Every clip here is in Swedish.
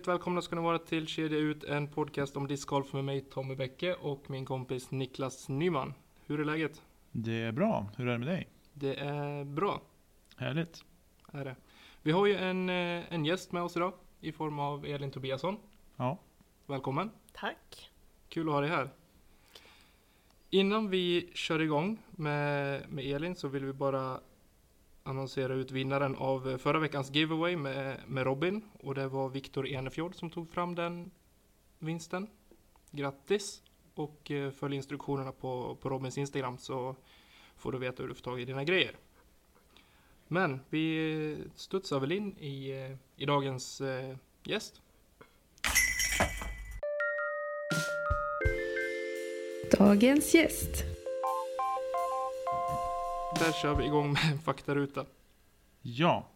hjärtligt välkomna ska ni vara till Kedja Ut, en podcast om discgolf med mig Tommy Bäcke och min kompis Niklas Nyman. Hur är läget? Det är bra. Hur är det med dig? Det är bra, Härligt. är det. Vi har ju en, eh, en gäst med oss idag i form av Elin Tobiasson. Ja. Välkommen! Tack. Kul att ha dig här. Innan vi kör igång med, med Elin så vill vi bara annonsera ut vinnaren av eh, förra veckans giveaway med, med Robin. Och det var Viktor Enefjord som tog fram den vinsten. Grattis! Och eh, följ instruktionerna på, på Robins Instagram så får du veta hur du får tag i dina grejer. Men vi studsar väl in i, eh, i dagens gäst. Dagens gäst. Där kör vi igång med en faktaruta. Ja,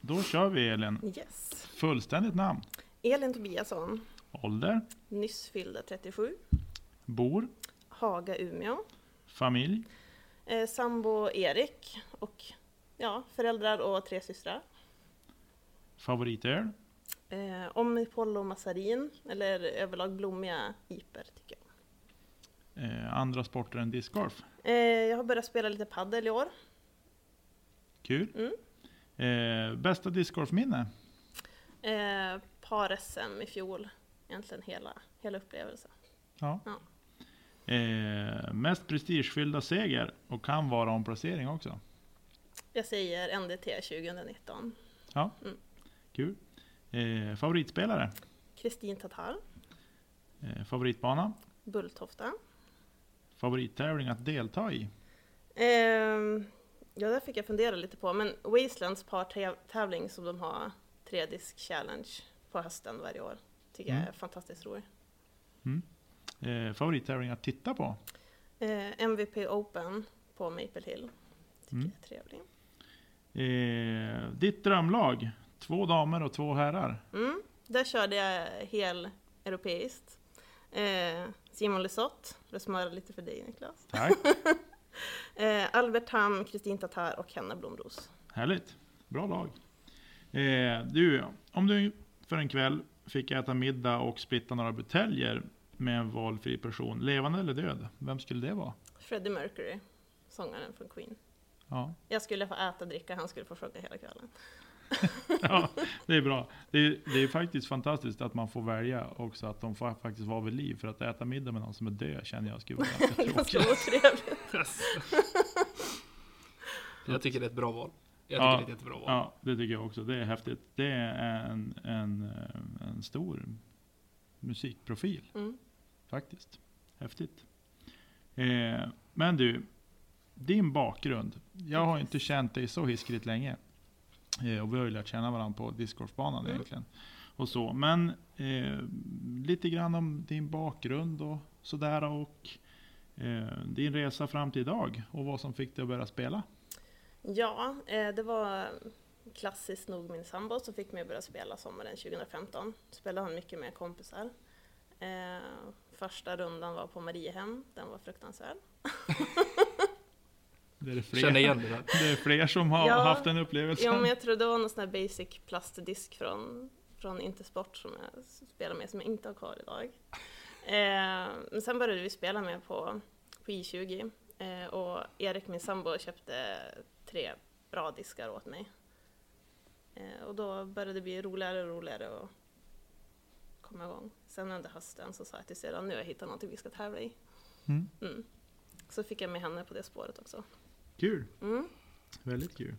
då kör vi Elin. Yes. Fullständigt namn. Elin Tobiasson, Ålder. nyss fyllda 37. Bor. Haga, Umeå. Familj. Eh, sambo Erik och ja, föräldrar och tre systrar. Favoritöl. Eh, Omnipollo Massarin, eller överlag blommiga iper tycker jag. Eh, andra sporter än discgolf. Eh, jag har börjat spela lite paddel i år. Kul. Mm. Eh, bästa discgolfminne. Eh, Par-SM i fjol, egentligen hela, hela upplevelsen. Ja. Ja. Eh, mest prestigefyllda seger och kan vara omplacering också. Jag säger NDT 2019. Kul. Eh, favoritspelare. Kristin Tatar, Eh, favoritbana. Bulltofta. Favorittävling att delta i. Ehm, ja, där fick jag fundera lite på. Men Wastelands par-tävling som de har, tredisk challenge på hösten varje år, tycker jag Mm. är fantastiskt rolig. Eh, favorittävling att titta på. Eh, MVP Open på Maple Hill, tycker Mm. jag är trevlig. Eh, ditt drömlag. Två damer och två herrar. Mm, där körde jag hel europeiskt. Simon Lesotte, det smörar lite för dig Niklas. Tack. Eh, Albert Tam, Kristin Tatar och Hanna Blomros. Härligt. Bra lag. Eh, du, om du för en kväll fick äta middag och splitta några buteljer med en valfri person, levande eller död, vem skulle det vara? Freddie Mercury, sångaren från Queen. Ja, Jag skulle få äta och dricka, han skulle få sjunga hela kvällen. ja det är bra. Det är, det är faktiskt fantastiskt att man får välja också att de får faktiskt vara vid liv. För att äta middag med någon som är död känner jag skulle vara ganska Ganska tråkigt. otrevligt. Jag tycker det är ett bra val. Jag tycker Ja, det är ett jättebra val. Ja, det tycker jag också. Det är häftigt. Det är en, en, en stor musikprofil. Mm. Faktiskt. Häftigt. Eh, men du, din bakgrund. Jag har ju inte känt dig så hiskeligt länge. Eh, och vi har ju lärt känna varandra på discgolfbanan Mm. egentligen. Och så. Men eh, lite grann om din bakgrund och sådär. Och eh, din resa fram till idag. Och vad som fick dig att börja spela. Ja, eh, det var klassiskt nog min sambo som fick mig att börja spela sommaren 2015. Spelade han mycket med kompisar. Eh, första rundan var på Mariehem, den var fruktansvärd. Det är det fler, Känner igen det där. det är fler som har Ja. haft den upplevelsen. Ja, men jag tror det var någon sån här basic plastdisk från, från Intersport som jag spelar med, som jag inte har kvar idag. Eh, men sen började vi spela med på, på I20 eh, och Erik, min sambo, köpte tre bra diskar åt mig. Eh, och då började det bli roligare och roligare att komma igång. Sen under hösten så sa jag till syrran, nu har jag hittat någonting vi ska tävla i. Mm. Mm. Så fick jag med henne på det spåret också. Kul. Mm. Väldigt kul.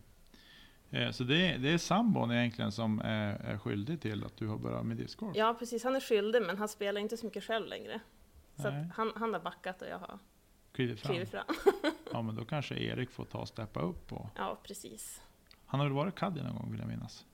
Eh, Så det är, det är sambon egentligen som är, är skyldig till att du har börjat med discgolf? Ja, precis. Han är skyldig, men han spelar inte så mycket själv längre. Så han, han har backat och jag har Klivit fram? klivit fram. Ja men då kanske Erik får ta och steppa upp. Och, Ja, precis. han har väl varit caddy någon gång vill jag minnas?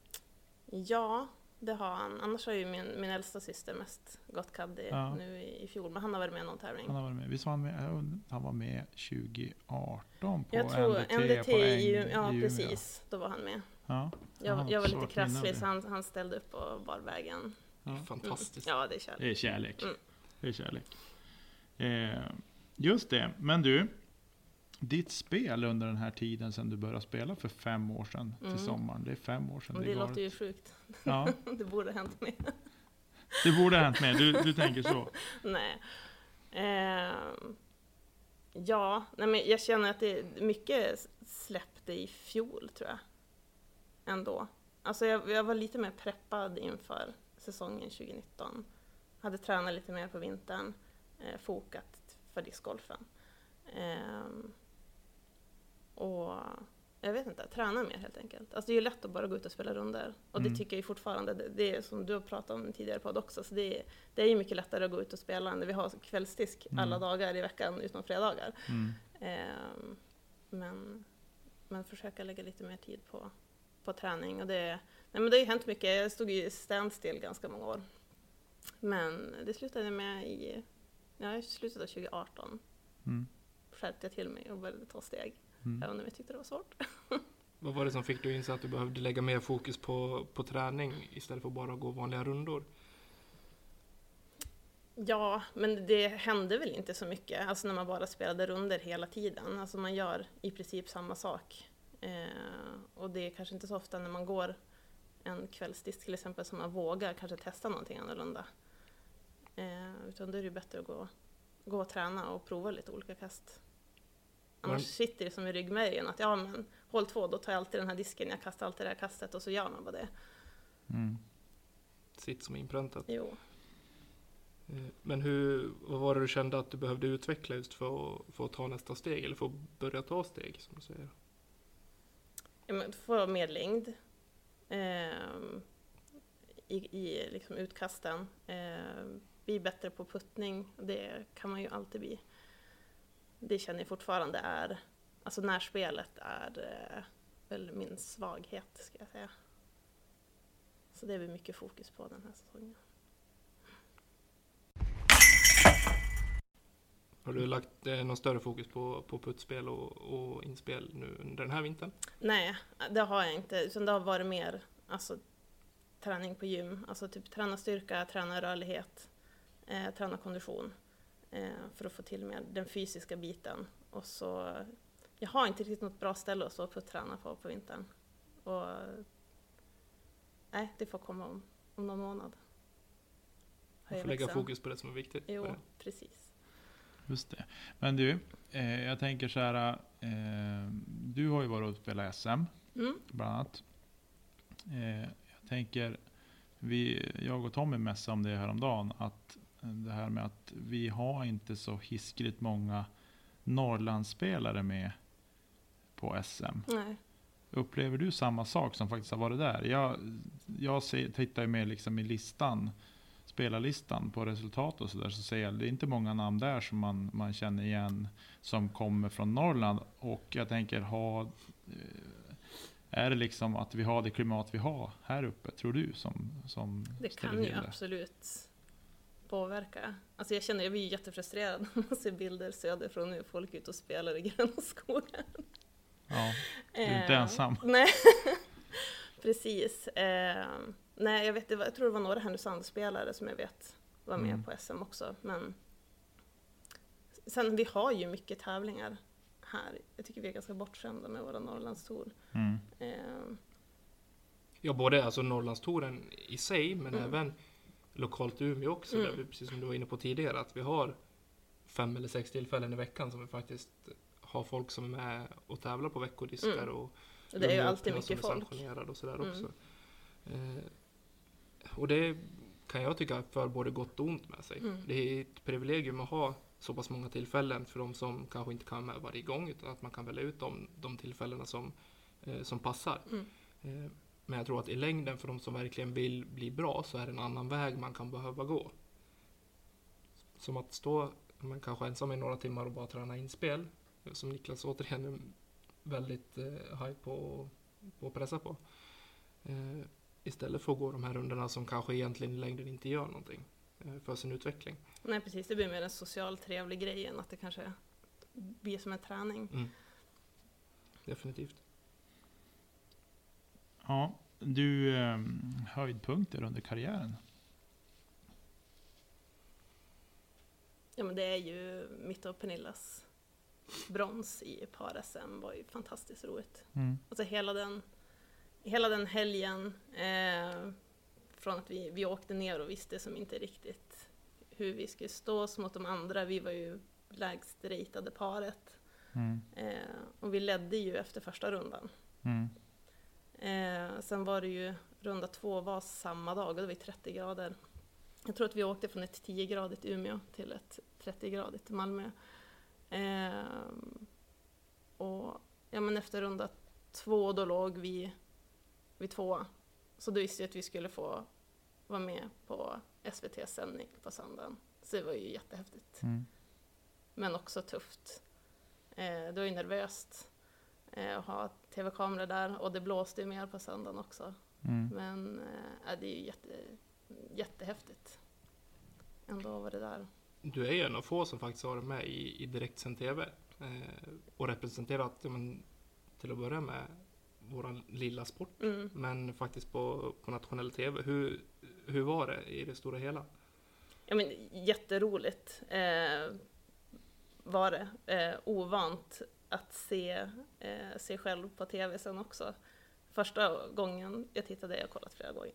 Ja, det har han. Annars har ju min, min äldsta syster mest gått caddy Ja. nu i, i fjol, men han har varit med i någon tävling. Han har varit med. Visst var han med? undrar- Han var med 2018 på jag tror NDT, NDT på i, Äng- ja i precis, då var han med. Ja, Jag, jag var lite krasslig så han, han ställde upp och bar vägen. Ja. Fantastiskt. Ja, det är kärlek. Det är kärlek. Mm. Det är kärlek. Eh, just det, men du. Ditt spel under den här tiden sedan du började spela för fem år sedan Mm. till sommaren. Det är fem år sedan. Det galet. låter ju sjukt. Ja, det borde ha hänt mer. Det borde ha hänt mer, du, du tänker så. Nej. Ehm, ja, nej men jag känner att det är mycket släppte i fjol tror jag. Ändå. Alltså jag, jag var lite mer preppad inför säsongen 2019. Hade tränat lite mer på vintern, eh, fokat för discgolfen. Ehm, och jag vet inte, träna mer helt enkelt. Alltså det är ju lätt att bara gå ut och spela runder. Och Mm. det tycker jag ju fortfarande, det, det är som du har pratat om tidigare podd också, så det det är ju mycket lättare att gå ut och spela när vi har kvällsdisk Mm. alla dagar i veckan utom fredagar. Mm. Ehm, men, men försöka lägga lite mer tid på, på träning. Och det, nej men det har ju hänt mycket. Jag stod ju standstill ganska många år. Men det slutade med i, ja, i slutet av 2018. Mm. Skärpte jag till mig och började ta steg. Mm. Även om jag tyckte det var svårt. Vad var det som fick dig att inse att du behövde lägga mer fokus på, på träning istället för bara gå vanliga rundor? Ja, men det hände väl inte så mycket, alltså när man bara spelade runder hela tiden. Alltså man gör i princip samma sak. Eh, och det är kanske inte så ofta när man går en kvällsdisk till exempel som man vågar kanske testa någonting annorlunda. Eh, utan då är det ju bättre att gå, gå och träna och prova lite olika kast. Annars sitter det som i ryggmärgen att ja men håll två, då tar jag alltid den här disken, jag kastar alltid det här kastet och så gör man bara det. Mm. Sitt som inpräntat. Jo. Eh, Men hur, vad var det du kände att du behövde utveckla just för att, för att ta nästa steg? Eller för att börja ta steg, som du säger? Ja, men få mer längd ehm, i, i liksom utkasten. Ehm, bli bättre på puttning, det kan man ju alltid bli. Det känner jag fortfarande är, alltså närspelet är eh, väl min svaghet, ska jag säga. Så det är väl mycket fokus på den här säsongen. Har du lagt eh, någon större fokus på, på puttspel och, och inspel nu under den här vintern? Nej, det har jag inte. Utan det har varit mer alltså, träning på gym. Alltså typ träna styrka, träna rörlighet, eh, träna kondition. Eh, för att få till mer den fysiska biten. Och så, jag har inte riktigt något bra ställe att stå och träna på på vintern. Och, nej, det får komma om, om någon månad. Man får lägga fokus på det som är viktigt. Jo, precis. Just det. Men du, eh, jag tänker så här. Eh, du har ju varit och spelat SM, Mm, bland annat. Eh, jag tänker, vi, jag och Tommy mässade om det häromdagen. Att det här med att vi har inte så hiskeligt många Norrlandsspelare med på SM. nej. Upplever du samma sak som faktiskt har varit där? Jag, jag ser, tittar ju mer liksom i listan, spelarlistan på resultat och sådär. Så säger jag, det är inte många namn där som man, man känner igen som kommer från Norrland. Och jag tänker, ha, eh, är det liksom att vi har det klimat vi har här uppe, tror du? Som, som Det kan ju det? absolut påverka. Alltså jag känner, jag blir jättefrustrerad när man ser bilder söderifrån nu, folk är ute och spelar i gröna skogar. Ja, är inte Eh, ensam. Nej, precis. Eh, nej, jag, vet, jag tror det var några Härnösandsspelare som jag vet var med Mm. på SM också. Men sen, vi har ju mycket tävlingar här. Jag tycker vi är ganska bortskämda med våra Norrlandstour. Mm. Eh, Ja, både alltså Norrlandstouren i sig, men Mm. även lokalt i Umeå också. Mm. Där vi, precis som du var inne på tidigare, att vi har fem eller sex tillfällen i veckan som vi faktiskt har folk som är med och tävlar på veckodiskar. Mm. Och det är ju alltid mycket folk. och sådär Mm. också. Eh, och det kan jag tycka för både gott och ont med sig. Mm. Det är ett privilegium att ha så pass många tillfällen för de som kanske inte kan med varje gång utan att man kan välja ut de, de tillfällena som, eh, som passar. Mm. Eh, men jag tror att i längden för de som verkligen vill bli bra så är det en annan väg man kan behöva gå. Som att stå men kanske ensam i några timmar och bara träna inspel. Som Niklas återigen är väldigt eh, high på, på att pressa på. Eh, istället för att gå de här rundorna som kanske egentligen i längden inte gör någonting eh, för sin utveckling. Nej precis, det blir mer en social trevlig grej än att det kanske blir som en träning. Mm. Definitivt. Ja, du, eh, höjdpunkter under karriären? Ja men det är ju mitt och Pernillas brons i par-SM var ju fantastiskt roligt. Mm. Alltså hela den, hela den helgen, eh, från att vi, vi åkte ner och visste som inte riktigt hur vi skulle stå oss mot de andra. Vi var ju lägst ratade paret. Mm. Eh, och vi ledde ju efter första rundan. Mm. Eh, sen var det ju, runda två var samma dag och det var ju 30 grader. Jag tror att vi åkte från ett 10-gradigt Umeå till ett 30-gradigt Malmö. Eh, och ja, men efter runda två då låg vi vid tvåa. Så då visste jag att vi skulle få vara med på SVTs sändning på söndagen. Så det var ju jättehäftigt. Mm. Men också tufft. Eh, det var ju nervöst eh, att ha tv-kameror där och det blåste ju mer på söndagen också. Mm. Men eh, det är ju jätte, jättehäftigt. Ändå var det där. Du är ju en av få som faktiskt har varit med i, i direktsänd TV eh, och representerat, ja, men, till att börja med, våran lilla sport. Mm. Men faktiskt på, på nationell TV. Hur, hur var det i det stora hela? Ja, men, jätteroligt eh, var det. Eh, ovant att se eh, sig själv på TV sen också. Första gången jag tittade, jag har kollat flera gånger.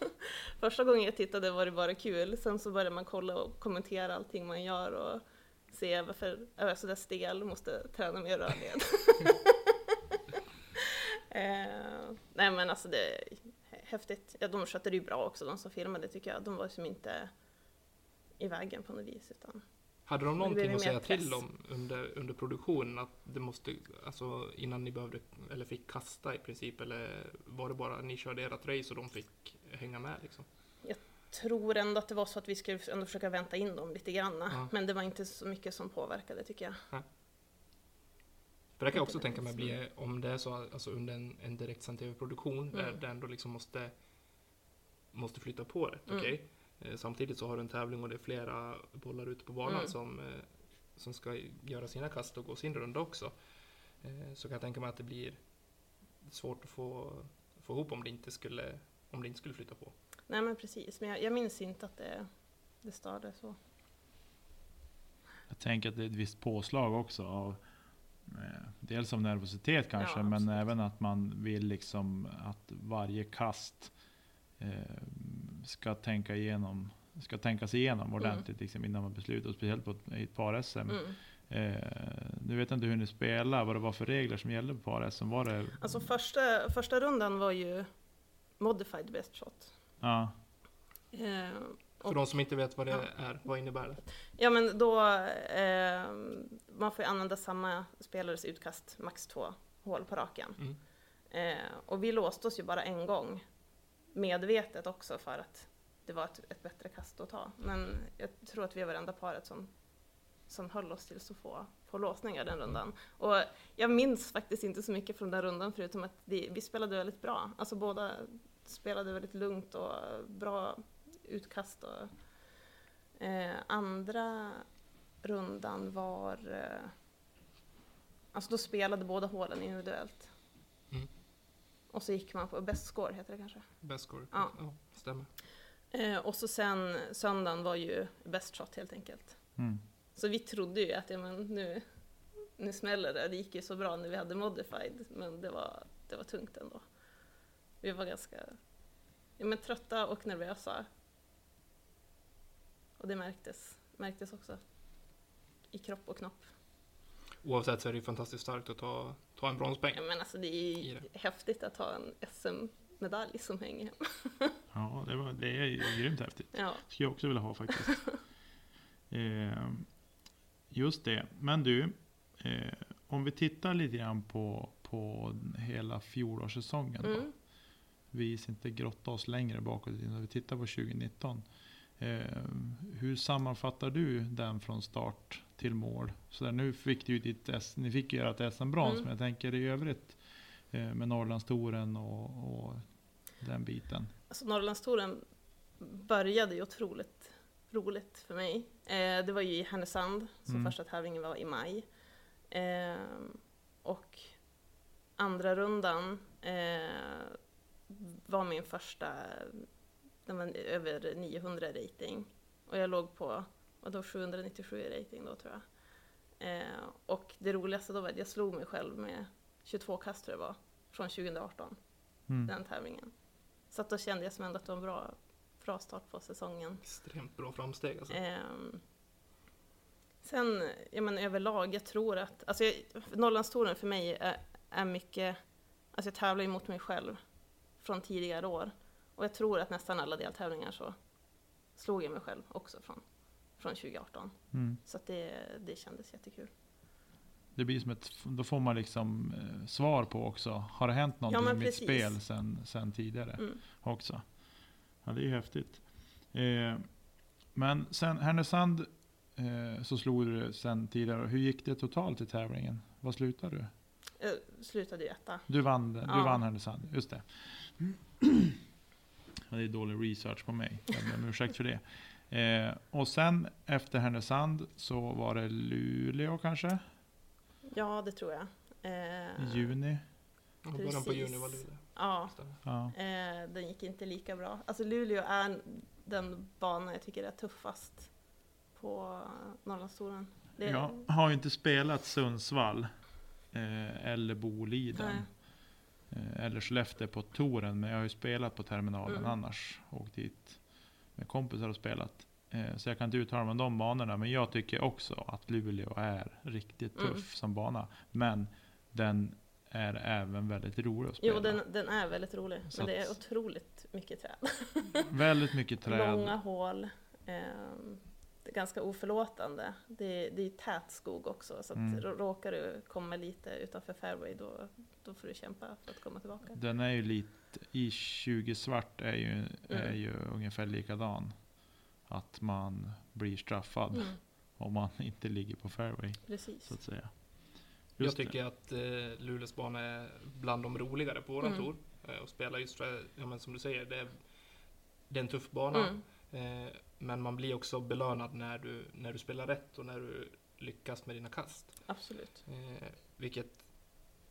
Första gången jag tittade var det bara kul. Sen så började man kolla och kommentera allting man gör och se varför jag är sådär stel, måste träna mer rörlighet. eh, nej men alltså det är häftigt. Ja, de skötte det ju bra också, de som filmade tycker jag. De var som inte i vägen på något vis. Utan hade de någonting att säga press. till om under, under produktionen? Att det måste, alltså innan ni behövde, eller fick kasta i princip? Eller var det bara ni körde ert race och de fick hänga med liksom? tror ändå att det var så att vi skulle ändå försöka vänta in dem lite grann. Ja. Men det var inte så mycket som påverkade tycker jag. För det kan jag också tänka mig bli, om det är så alltså under en, en direktsänd TV-produktion där Mm. det ändå liksom måste, måste flytta på rätt, Mm. okej? Samtidigt så har du en tävling och det är flera bollar ute på banan Mm. som, eh, som ska göra sina kast och gå sin runda också. Eh, Så kan jag tänka mig att det blir svårt att få, få ihop om det inte skulle, om det inte skulle flytta på. Nej men precis, men jag, jag minns inte att det, det störde så. Jag tänker att det är ett visst påslag också av eh, Dels av nervositet kanske, Ja, men även att man vill liksom att varje kast eh, ska tänka igenom ska tänkas igenom ordentligt liksom, innan man beslutar. Och speciellt på ett, i ett par-SM. Mm. Eh, nu vet jag inte hur ni spelar, vad det var för regler som gällde på par-SM. Var det... Alltså första, första rundan var ju modified best shot. Ja, Eh, För Och- de som inte vet vad det Ja. är, vad innebär det? ja men då, eh, man får ju använda samma spelares utkast, max två hål på raken. Mm. Eh, och vi låste oss ju bara en gång, medvetet också för att det var ett, ett bättre kast att ta. Men jag tror att vi var det enda paret som, som höll oss till så få, få låsningar den rundan. Och jag minns faktiskt inte så mycket från den rundan förutom att vi, vi spelade väldigt bra. Alltså båda spelade väldigt lugnt och bra utkast. Och, eh, andra rundan var... Eh, alltså då spelade båda hålen individuellt. Och så gick man på best score, heter det kanske. Best score? Ja. ja stämmer. Eh, och så sen söndagen var ju best shot helt enkelt. mm. Så vi trodde ju att ja, men nu, nu smäller det. Det gick ju så bra när vi hade modified, men det var, det var tungt ändå. Vi var ganska ja, men trötta och nervösa. Och det märktes, märktes också i kropp och knopp. Oavsett så är det ju fantastiskt starkt att ta, ta en bronspoäng. Ja, men alltså det är ju det. häftigt att ha en SM-medalj som hänger hem. ja det, var, det är ju grymt häftigt. Ja. skulle jag också vilja ha faktiskt. eh, just det. Men du, eh, om vi tittar lite grann på, på hela fjolårssäsongen. Då. Mm. Vi ska inte grotta oss längre bakåt innan vi tittar på 2019. Eh, hur sammanfattar du den från start till mål? Så där, nu fick du ju ditt, S- ni fick ju ert SM-brons, Mm. men jag tänker i övrigt eh, med Norrlandstouren och, och den biten. Alltså Norrlandstouren började ju otroligt roligt för mig. Eh, det var ju i Härnösand, som Mm. första tävlingen var i maj. Eh, och andra rundan eh, var min första, den var över 900 rating. Och jag låg på, vadå, 797 i rating då tror jag. Eh, och det roligaste då var att jag slog mig själv med 22 kast tror jag var, från 2018 Mm. den tävlingen. Så att då kände jag som ändå att det var en bra, bra start på säsongen. Extremt bra framsteg alltså. Ehm, sen, jag menar överlag, jag tror att, alltså jag, Norrlandstouren för mig är, är mycket, alltså jag tävlar ju mot mig själv från tidigare år. Och jag tror att nästan alla deltävlingar så slog jag mig själv också från, från 2018. Mm. Så att det, det kändes jättekul. Det blir som ett, då får man liksom eh, svar på också. Har det hänt någonting men i mitt spel sen, sen tidigare Mm. också? Ja, det är häftigt. Eh, men sen Härnösand eh, så slog du sen tidigare. Hur gick det totalt i tävlingen? Vad slutade du? Jag slutade ju etta. Du vann, du Ja. vann Härnösand, just det. Ja, det är dålig research på mig. Jag ber om ursäkt för det. Eh, och sen efter Härnösand så var det Luleå kanske? Ja, det tror jag. Eh, I juni? Ja, Början på precis. juni var Luleå. Ja. Ja. eh, den gick inte lika bra. Alltså Luleå är den bana jag tycker är tuffast på Norrlandstouren. Det- Jag har ju inte spelat Sundsvall eh, eller Boliden Nej. eh, eller Skellefteå på touren. Men jag har ju spelat på terminalen Mm. annars. Åkt dit med kompisar och spelat. Eh, så jag kan inte uttala mig om de banorna. Men jag tycker också att Luleå är riktigt tuff Mm. som bana. Men den är även väldigt rolig att spela. Jo, den, den är väldigt rolig. Så men det är otroligt mycket träd. Väldigt mycket träd. Långa hål. är ganska oförlåtande. Det, det är tät skog också. Så att Mm. rå- råkar du komma lite utanför fairway då, då får du kämpa för att komma tillbaka. Den är ju lite, i 20 svart är ju, är Mm. ju ungefär likadan. Att man blir straffad Mm, om man inte ligger på fairway. precis. Så att säga. Jag Just det. tycker att eh, Luleås bana är bland de roligare på våran Mm. tour. Eh, och spela just för, ja, men som du säger, det är, det är en tuff bana. Mm, men man blir också belönad när du, när du spelar rätt och när du lyckas med dina kast. absolut. Eh, vilket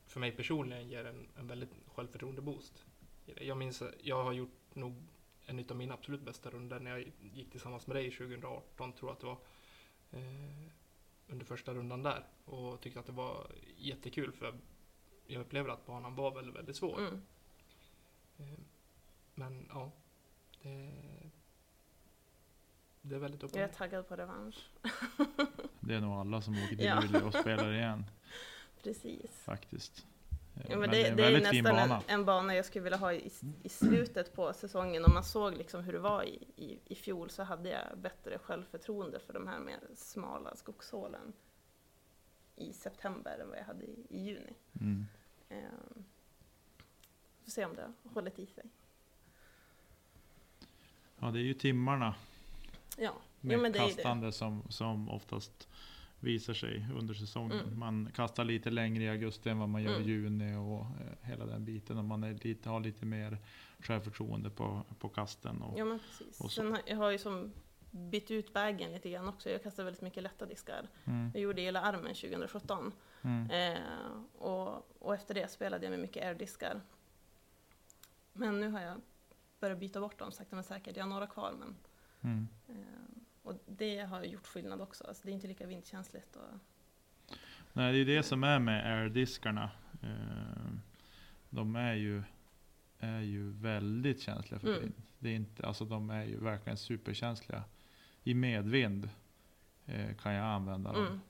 för mig personligen ger en, en väldigt självförtroende-boost. Jag minns, att jag har gjort nog en av mina absolut bästa runder när jag gick tillsammans med dig 2018, tror jag att det var. Eh, under första rundan där. Och tyckte att det var jättekul för jag upplever att banan var väldigt, väldigt svår. Mm. Eh, men ja, det, det är väldigt upp och Jag är taggad på revansch. Det är nog alla som åker till Ja. Luleå och spelar igen Precis. faktiskt. Eh, Ja, men det det, är en det är ju väldigt fin nästan bana. en, en bana jag skulle vilja ha i, i slutet på säsongen. Om man såg liksom hur det var i, i, i fjol så hade jag bättre självförtroende för de här mer smala skogshålen i september än vad jag hade i, i juni. Mm. Ehm, får se om det hållit i sig. Ja, det är ju timmarna Ja, med jo, men det kastande som, som oftast visar sig under säsongen. Mm. Man kastar lite längre i augusti än vad man gör Mm. i juni och eh, hela den biten. Och man är lite, har lite mer självförtroende på, på kasten. Och, Ja men precis. Och Sen har, jag har ju som bytt ut bagen lite grann också. Jag kastar väldigt mycket lätta diskar. mm, Jag gjorde hela armen 2017. mm, Eh, och, och efter det spelade jag med mycket airdiskar. Men nu har jag börjat byta bort dem sakta men säkert. Jag har några kvar men mm. eh, och det har gjort skillnad också. Alltså, det är inte lika vindkänsligt. Och, Nej, det är det som är med airdiskarna. Eh, de är ju, är ju väldigt känsliga för Mm. vind. Det är inte, alltså de är ju verkligen superkänsliga. I medvind eh, kan jag använda dem.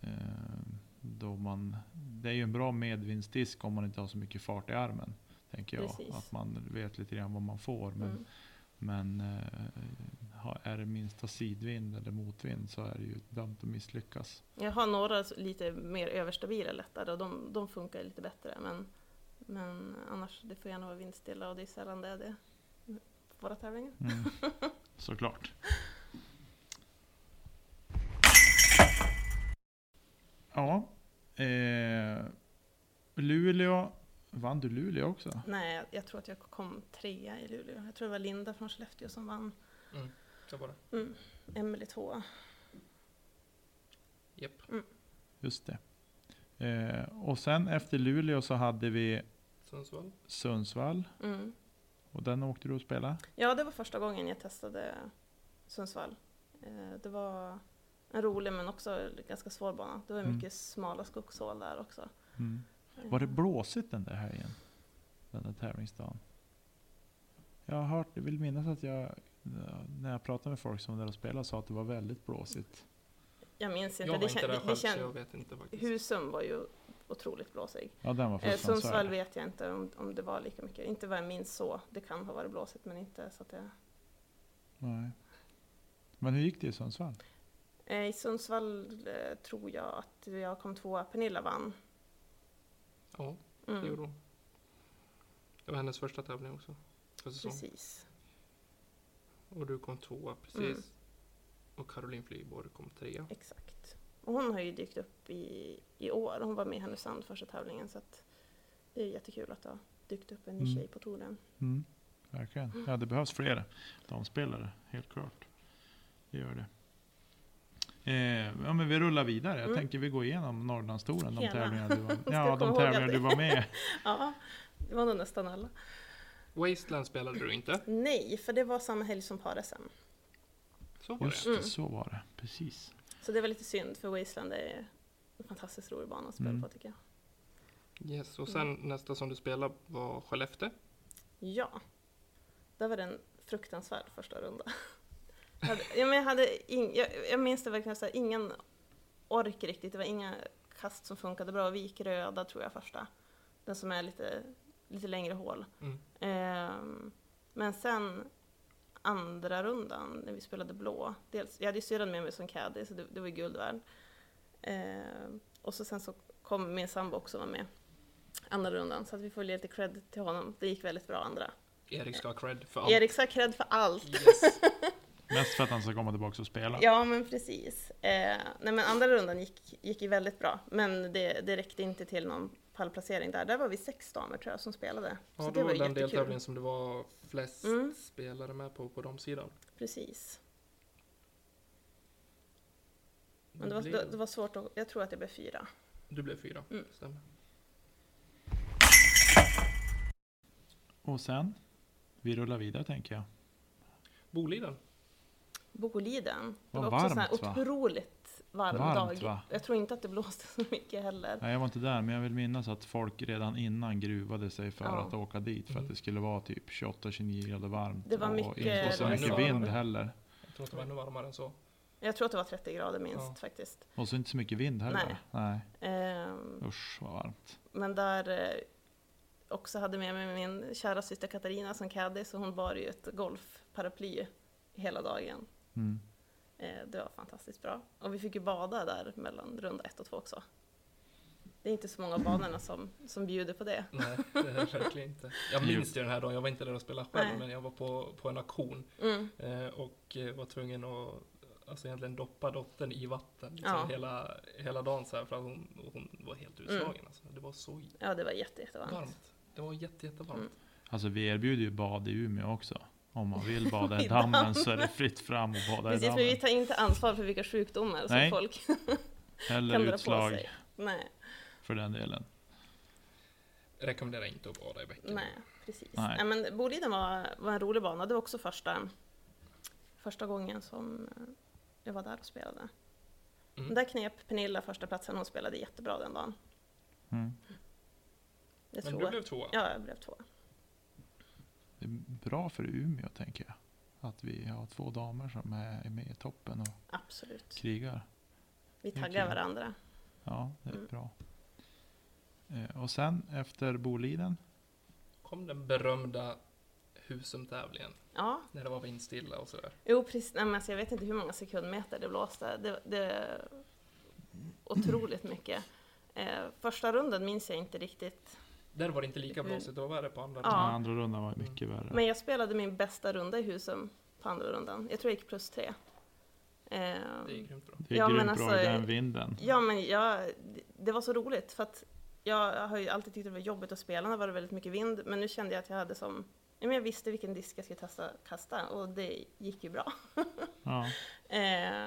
mm, då man, det är ju en bra medvindsdisk om man inte har så mycket fart i armen. Tänker jag. Precis. Att man vet lite grann vad man får. Men, mm. Men eh, är det minsta sidvind eller motvind så är det ju dömt att misslyckas. Jag har några lite mer överstabila lättare och de, de funkar lite bättre. Men, men annars, det får gärna vara vindstilla och det är sällan det är det på våra tävlingar. Mm. Såklart. Ja. Eh, Luleå. Vann du Luleå också? Nej, jag, tror att jag kom trea i Luleå. Jag tror det var Linda från Skellefteå som vann. Mm, så var det. Mm. Emelie tvåa. Japp. Just det. Eh, och sen efter Luleå så hade vi Sundsvall. Sundsvall. Mm. Och den åkte du och spela. Ja, det var första gången jag testade Sundsvall. Eh, Det var en rolig men också ganska svår bana. Det var Mm. mycket smala skogshål där också. Mm. Var det blåsigt den där helgen? Den där tävlingsdagen? Jag har hört, jag vill minnas att jag, när jag pratade med folk som var där och spelade, sa att det var väldigt blåsigt. Jag minns Jag inte. var Det, inte där det, själv det så jag vet inte faktiskt. Husum var ju otroligt blåsig. Ja, den var Eh, Sundsvall vet jag inte om, om det var lika mycket. Inte vad jag minns så. Det kan ha varit blåsigt men inte så att det... Nej. Men hur gick det i Sundsvall? Eh, I Sundsvall eh, tror jag att jag kom tvåa. Pernilla vann. Ja, det Mm, gjorde hon. Det var hennes första tävling också. För precis. Och du kom tvåa precis. Mm. Och Caroline Flyborg kom trea. Exakt. Och hon har ju dykt upp i, i år. Hon var med i Härnösand första tävlingen så att det är jättekul att det har dykt upp en ny Mm. tjej på touren. Mm, verkligen. Ja, det behövs fler damspelare, helt klart. Det gör det. Eh, ja, men vi rullar vidare. Jag Mm. tänker vi går igenom Norrlandstouren, de tävlingar du var, ja, de tävlingar du var med Ja, det var nog nästan alla. Wasteland spelade du inte. Nej, för det var samma helg som par-SM. Så var Just det. Mm. så var det. Precis. Så det var lite synd för Wasteland är en fantastiskt rolig bana att spela Mm. på tycker jag. Yes. Och sen nästa som du spelade var Skellefteå. Ja, där var det en fruktansvärd första runda. Jag, hade, ja, men jag, hade ing, jag, jag minns det verkligen så här, ingen ork riktigt. Det var inga kast som funkade bra. Vi gick röda tror jag första. Den som är lite, lite längre hål. Mm. Ehm, men sen andra rundan när vi spelade blå. Dels, jag hade ju syrran med mig som caddy så det, det var guld värd. Ehm, och så sen så kom min sambo också vara med andra rundan så att vi får ge lite cred till honom. Det gick väldigt bra andra. Erik ska ha cred för allt. Erik ska ha cred för allt. Yes. Mest för att han ska komma tillbaka och spela. Ja, men precis. Eh, nej, men andra rundan gick, gick ju väldigt bra, men det, det räckte inte till någon pallplacering där. Där var vi sex damer tror jag som spelade. Ja, så det det var den deltävlingen som det var flest Mm. spelare med på, på de sidan. Precis. Men det var, det, det var svårt att, jag tror att det blev fyra. Du blev fyra, Mm. stämmer. Och sen, vi rullar vidare tänker jag. Boliden. Boliden. Det Vad var också varmt, så va? här otroligt varm Varmt, dag. va? Jag tror inte att det blåste så mycket heller. Nej, jag var inte där, men jag vill minnas att folk redan innan gruvade sig för Ja. att åka dit. För Mm. att det skulle vara typ 28-29 grader varmt. Det var och mycket- inte så det var mycket vind heller. Jag tror att det var ännu varmare än så. Jag tror att det var 30 grader minst Ja. faktiskt. Och så inte så mycket vind heller. Nej. Ehm, Usch vad varmt. Men där eh, också hade med mig min kära syster Katarina som caddy, så hon bar ju ett golfparaply hela dagen. Mm. Eh, det var fantastiskt bra. Och vi fick ju bada där mellan runda ett och två också. Det är inte så många av banorna som, som bjuder på det. Nej, det är det verkligen inte. Jag minns ju den här dagen, jag var inte där och spelade själv, Nej. men jag var på, på en auktion Mm. eh, och eh, var tvungen att alltså egentligen doppa dottern i vatten liksom, Ja. hela, hela dagen så här, för att hon, hon var helt utslagen. Alltså. Det var så Ja, det var jätte, jättevarmt. varmt. Det var jätte, jättevarmt. Mm. Alltså vi erbjuder ju bad i Umeå också. Om man vill bada i dammen damm. så är det fritt fram och bada Precis, i men vi dammen. tar inte ansvar för vilka sjukdomar som Nej. folk Eller kan dra på utslag sig. Nej, för den delen. Rekommenderar inte att bada i bäcken. nej, precis. Nej. Nej. men Boliden var, var en rolig bana. Det var också första, första gången som jag var där och spelade. Mm. Där knep Pernilla första platsen. Hon spelade jättebra den dagen. Mm. Jag Men tror du att- blev tvåa. Ja, jag blev två. Bra för Umeå tänker jag. Att vi har två damer som är med i toppen och Absolut. krigar. Vi taggar varandra. Ja, det är Mm. bra. Eh, och sen efter Boliden. kom den berömda Husum-tävlingen. Ja, När det var vindstilla och sådär. jo precis. Nej, men alltså, jag vet inte hur många sekundmeter det blåste. Det, det otroligt mycket. Eh, första runden minns jag inte riktigt. Där var det inte lika blåsigt, det var värre på andra. Ja. Den andra rundan var mycket värre. Men jag spelade min bästa runda i Husum på andra rundan. Jag tror jag gick plus tre. Eh, Det är grymt bra. det är ja, grymt bra alltså, i den vinden. Ja, men jag, det var så roligt för att jag har ju alltid tyckt det var jobbigt att spela när det var väldigt mycket vind, men nu kände jag att jag hade som, ja, men jag visste vilken disk jag skulle testa, kasta och det gick ju bra. Ja. Eh,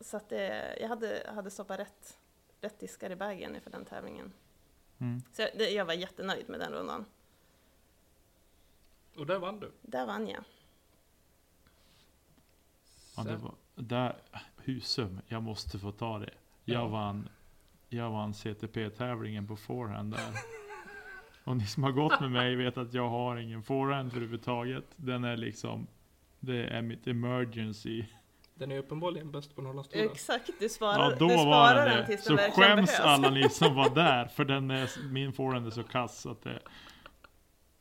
så att det, jag hade, hade stoppat rätt, rätt diskar i bagen inför den tävlingen. Mm. Så jag, det, jag var jättenöjd med den rundan. Och där vann du. Där vann jag. Ja, det var, där, Husum, jag måste få ta det. Jag Ja. vann, jag vann CTP-tävlingen på forehand där. Och ni som har gått med mig vet att jag har ingen forehand överhuvudtaget. Den är liksom, det är mitt emergency. Den är uppenbarligen bäst på Norrlandstouren. Exakt, du sparar, Ja, då du var sparar den tills Så den verkligen skäms behövs. alla ni som var där, för den är, min forehand är så kass att det...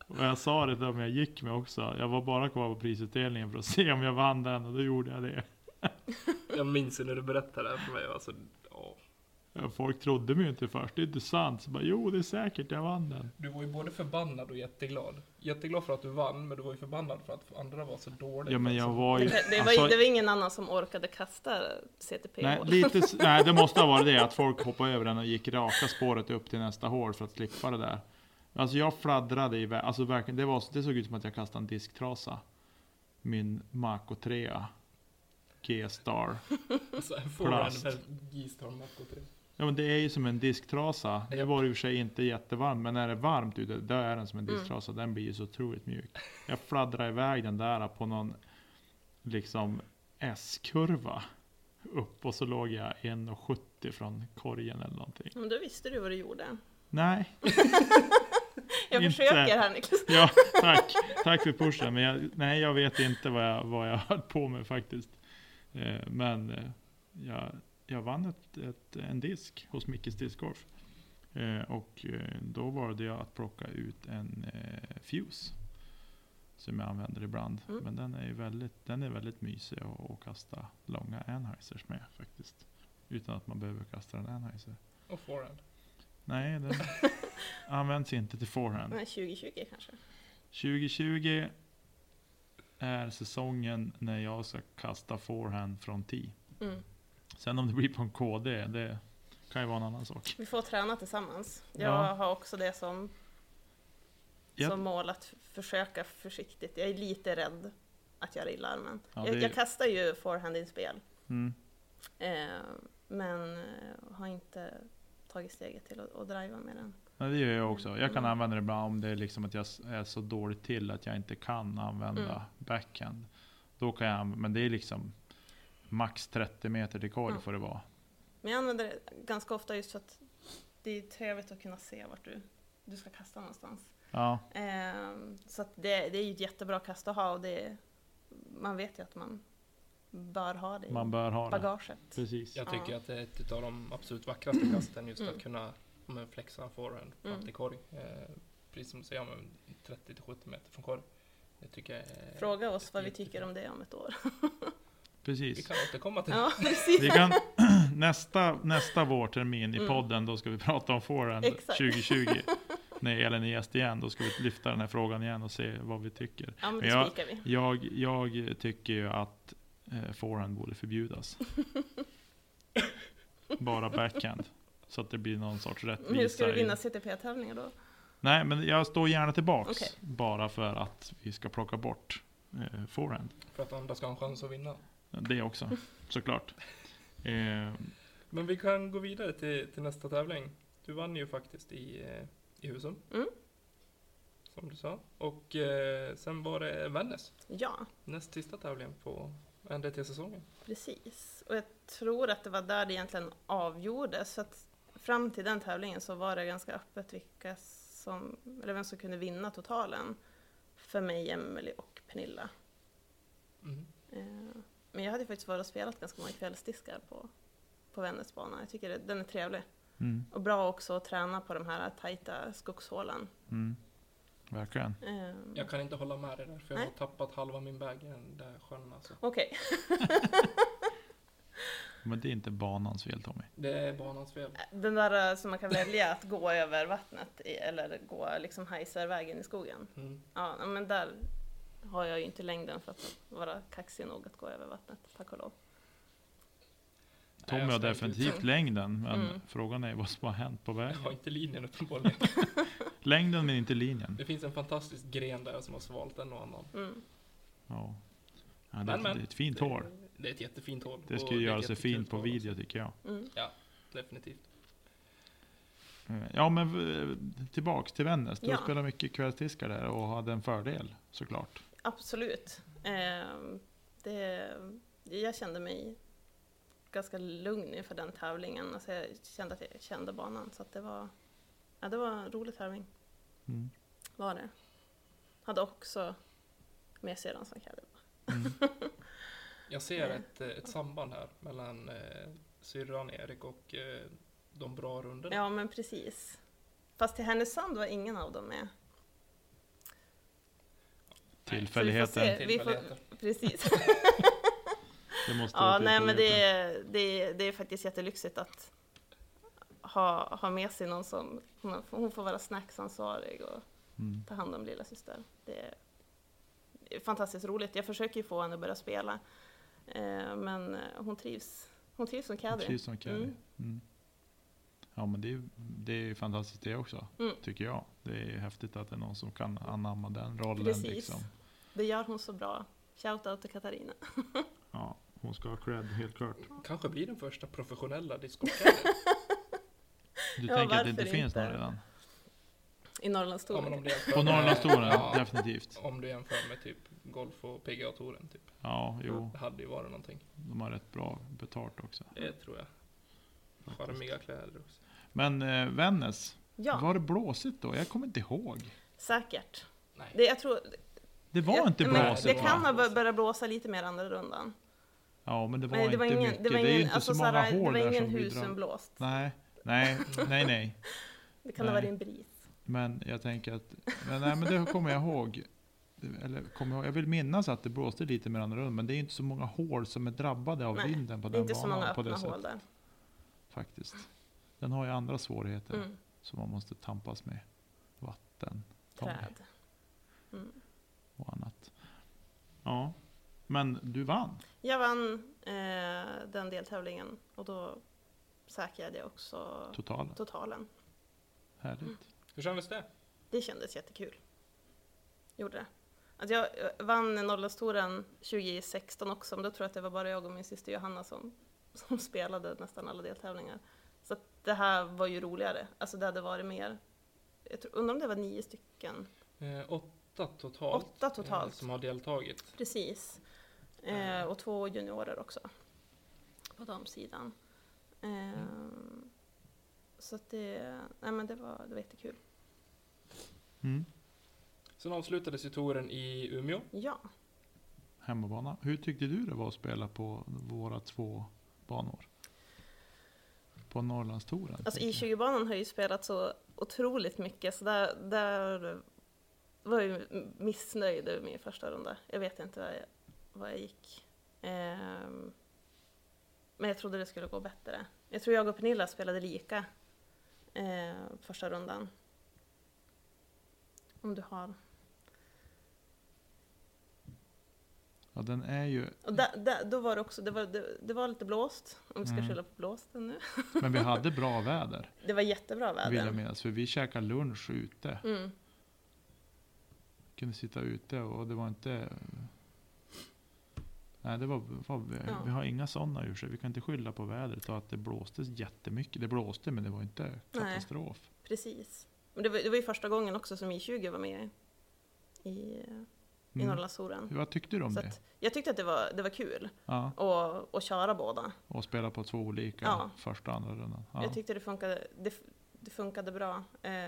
Och jag sa det om jag gick med också. Jag var bara kvar på prisutdelningen för att se om jag vann den och då gjorde jag det. Jag minns ju när du berättade det här för mig. Alltså, Folk trodde mig inte först. Det är inte sant. Så bara, jo det är säkert, jag vann den. Du var ju både förbannad och jätteglad. Jätteglad för att du vann, men du var ju förbannad för att andra var så dåliga. Ja men jag Alltså, var ju... Det, det, var, alltså- det var ingen annan som orkade kasta CTP Nej, lite, nej, det måste ha varit det att folk hoppade över den och gick raka spåret upp till nästa hål för att slippa det där. Alltså jag fladdrade iväg, alltså verkligen, det, var, det såg ut som att jag kastade en disktrasa. Min Mako 3 G-star. alltså, en G-Storm Mach 3. Ja men det är ju som en disktrasa. Det Japp. var i och för sig inte jättevarmt, men när det är varmt ute, då är den som en Mm. disktrasa. Den blir ju så otroligt mjuk. Jag fladdrade iväg den där på någon liksom S-kurva upp och så låg jag 1,70 från korgen eller någonting. Men då visste du vad du gjorde. Nej, Jag Inte. försöker här Niklas. ja tack. Tack för pushen. Men jag, nej, jag vet inte vad jag, vad jag höll på med faktiskt. Eh, men eh, jag, jag vann ett, ett, en disk hos Mickes Discgolf. Eh, och eh, då var det att plocka ut en eh, Fuse. Som jag använder ibland. Mm. Men den är ju väldigt, den är väldigt mysig att, att kasta långa Anheisers med faktiskt. Utan att man behöver kasta en Anheiser. Och forehand. Nej, den används inte till forehand. Nej, 2020 kanske. 2020 är säsongen när jag ska kasta forehand från tee. Mm. Sen om det blir på en KD, det kan ju vara en annan sak. Vi får träna tillsammans. Jag Ja. har också det som, som mål att försöka försiktigt. Jag är lite rädd att göra illa armen. Ja, jag, det- jag kastar ju forehand-inspel. Mm. Eh, men eh, har inte tagit steget till att, att driva med den. Ja, det gör jag också. Jag kan Mm. använda det ibland om det är liksom att jag är så dåligt till att jag inte kan använda Mm. backhand. Då kan jag, men det är liksom max 30 meter till korg Ja. får det vara. Men jag använder det ganska ofta just för att det är trevligt att kunna se vart du, du ska kasta någonstans. Ja, Eh, så att det, det är ju ett jättebra kast att ha och det, man vet ju att man bör ha det man bör ha det. bagaget. Precis. Jag tycker Ja. att det är ett av de absolut vackraste kasten just Mm. att kunna om en flexa en forehand fram Mm. till korg. Eh, precis som du säger, men 30-70 meter från korg. Det tycker jag är... Fråga oss vad vi tycker om det om ett år. Vi Precis. kan återkomma till Ja. Vi kan, nästa, nästa vårtermin i Mm. podden, då ska vi prata om forehand Exakt. 2020. När Elin är gäst igen, då ska vi lyfta den här frågan igen och se vad vi tycker. Ja, men Men jag- vi. Jag, jag tycker ju att eh, forehand borde förbjudas. Bara backhand. Så att det blir någon sorts rättvisa. Men hur ska du i- vinna CTP-tävlingar då? Nej, men jag står gärna tillbaks. Okej. Bara för att vi ska plocka bort eh, forehand. för att andra ska ha en chans att vinna. Det också, såklart. Eh, Men vi kan gå vidare till, till nästa tävling. Du vann ju faktiskt i, eh, i Husum. Mm. Som du sa. Och eh, sen var det Vännäs. Ja, Näst sista tävlingen på NDT-säsongen. precis. Och jag tror att det var där det egentligen avgjordes. Så att fram till den tävlingen så var det ganska öppet vilka som, eller vem som kunde vinna totalen. För mig, Emelie och Pernilla. Mm. Eh, Men jag hade faktiskt varit och spelat ganska många kvällsdiskar på, på Vännäsbanan. Jag tycker det, den är trevlig. mm, Och bra också att träna på de här tajta skogshålen. mm. Verkligen. Eh, Jag kan inte hålla med dig där, för jag Nej. har tappat halva min bag i den där sjön alltså. Okej, Men det är inte banans fel Tommy. Det är banans fel. den där eh, som man kan välja att gå över vattnet i, eller gå liksom Heiservägen i skogen. Mm. Ja, men där har jag ju inte längden för att vara kaxig nog att gå över vattnet, tack och lov. Tommy jag har definitivt inte- längden, men Mm. frågan är vad som har hänt på Jag vägen. har inte linjen uppenbarligen. Längden men inte linjen. Det finns en fantastisk gren där som har svalt en och annan. Mm. Ja. Ja, det, Men, är- men. det är ett fint hål. Det, det är ett jättefint hål. Det skulle göra sig fint på video också. tycker jag. Mm. Definitivt. Eh, Ja men eh, tillbaks till Vännäs. Du Ja. spelar mycket kvällsdiskar där och hade en fördel såklart. Absolut. Eh, det, jag kände mig ganska lugn inför den tävlingen. Alltså jag kände att jag kände banan. Så att det, var, ja, det var en rolig tävling. Mm. var det. Hade också med sig den som caddy. Mm. Jag ser ett, eh, ett samband här mellan eh, syrran Erik och eh, de bra rundorna. Ja, men precis. Fast till Härnösand var ingen av dem med. Tillfälligheter. Vi får se. Vi får, precis. Det måste Ja, nej men det är, det, är, det är faktiskt jättelyxigt att ha, ha med sig någon som, hon, hon får vara snacksansvarig och Mm. ta hand om lilla syster. Det är, det är fantastiskt roligt. Jag försöker ju få henne att börja spela. Eh, men hon trivs, hon trivs som caddy. Precis som caddy. Mm. Mm. Ja men det är, det är fantastiskt det också, Mm. tycker jag. Det är häftigt att det är någon som kan anamma den rollen. Precis. Liksom. Det gör hon så bra. Shoutout till Katarina. Ja, hon ska ha cred, helt klart. Kanske blir den första professionella discgolfkaddy. Du Ja, tänker att det inte finns någon redan? I Norrlandstouren. På Norrlandstouren, ja, definitivt. Om du jämför med typ golf och PGA-touren typ. Ja, jo. Det hade ju varit någonting. De har rätt bra betalt också. Det tror jag. Charmiga kläder också. Men eh, Vännäs, ja, var det blåsigt då? Jag kommer inte ihåg. säkert. Nej. Det, jag tror, Det var jag, inte men blåsigt Det kan ha bör- börjat blåsa lite mer andra rundan. Ja, men det var Nej, det inte var ingen, mycket. det var det är ingen, inte alltså, så många såhär, det hål var där ingen som blir husen dra- blåst. Nej, nej, nej, nej. Det kan Nej. ha varit en bris. Men jag tänker att, men, nej, men det kommer jag ihåg. Eller kommer jag, jag vill minnas att det blåste lite med andra runden, men det är inte så många hål som är drabbade av Nej, vinden på Det är den inte så många banan på öppna det hål där. Faktiskt. Den har ju andra svårigheter Mm. som man måste tampas med. Vatten, Träd. Mm. och annat. Ja, men du vann. Jag vann eh, den deltävlingen och då säkrade jag också Totalen. totalen. Härligt. Hur kändes det? Det kändes jättekul. Gjorde det. Att jag eh, vann Norrlandstouren 2016 också, men då tror jag att det var bara jag och min syster Johanna som, som spelade nästan alla deltävlingar. Det här var ju roligare. Alltså det hade varit mer, jag tror, undrar om det var nio stycken. Eh, åtta totalt. Åtta totalt. Eh, som har deltagit. Precis. Eh, och två juniorer också. På damsidan. Eh, Så att det, nej men det var, det var jättekul. Mm. Sen avslutades ju touren i Umeå. Ja, Hemmabana. Hur tyckte du det var att spela på våra två banor? På Norrlandstouren? alltså tänker jag. I20-banan har ju spelat så otroligt mycket så där, där var jag missnöjd över min första runda. Jag vet inte vad jag, vad jag gick. Ehm, men jag trodde det skulle gå bättre. Jag tror jag och Pernilla spelade lika eh, första rundan. Om du har. Ja, den är ju... Och där, där, då var det också, det var, det, det var lite blåst, om vi ska Mm. skylla på blåsten nu. Men vi hade bra väder, Det var jättebra vill jag väder. minnas. För vi käkade lunch ute. Mm. Kunde sitta ute och det var inte... Nej, det var, var vi, Ja. vi har inga sådana ur sig. Vi kan inte skylla på vädret och att det blåste jättemycket. Det blåste, men det var inte katastrof. Precis. Men det var, det var ju första gången också som I20 var med i, i Mm. Norrlandstouren. Vad tyckte du om Så det? jag tyckte att det var, det var kul Ja, att, att köra båda. och spela på två olika Ja. första och andra rundan. Ja. Jag tyckte det funkade, det, det funkade bra. Eh,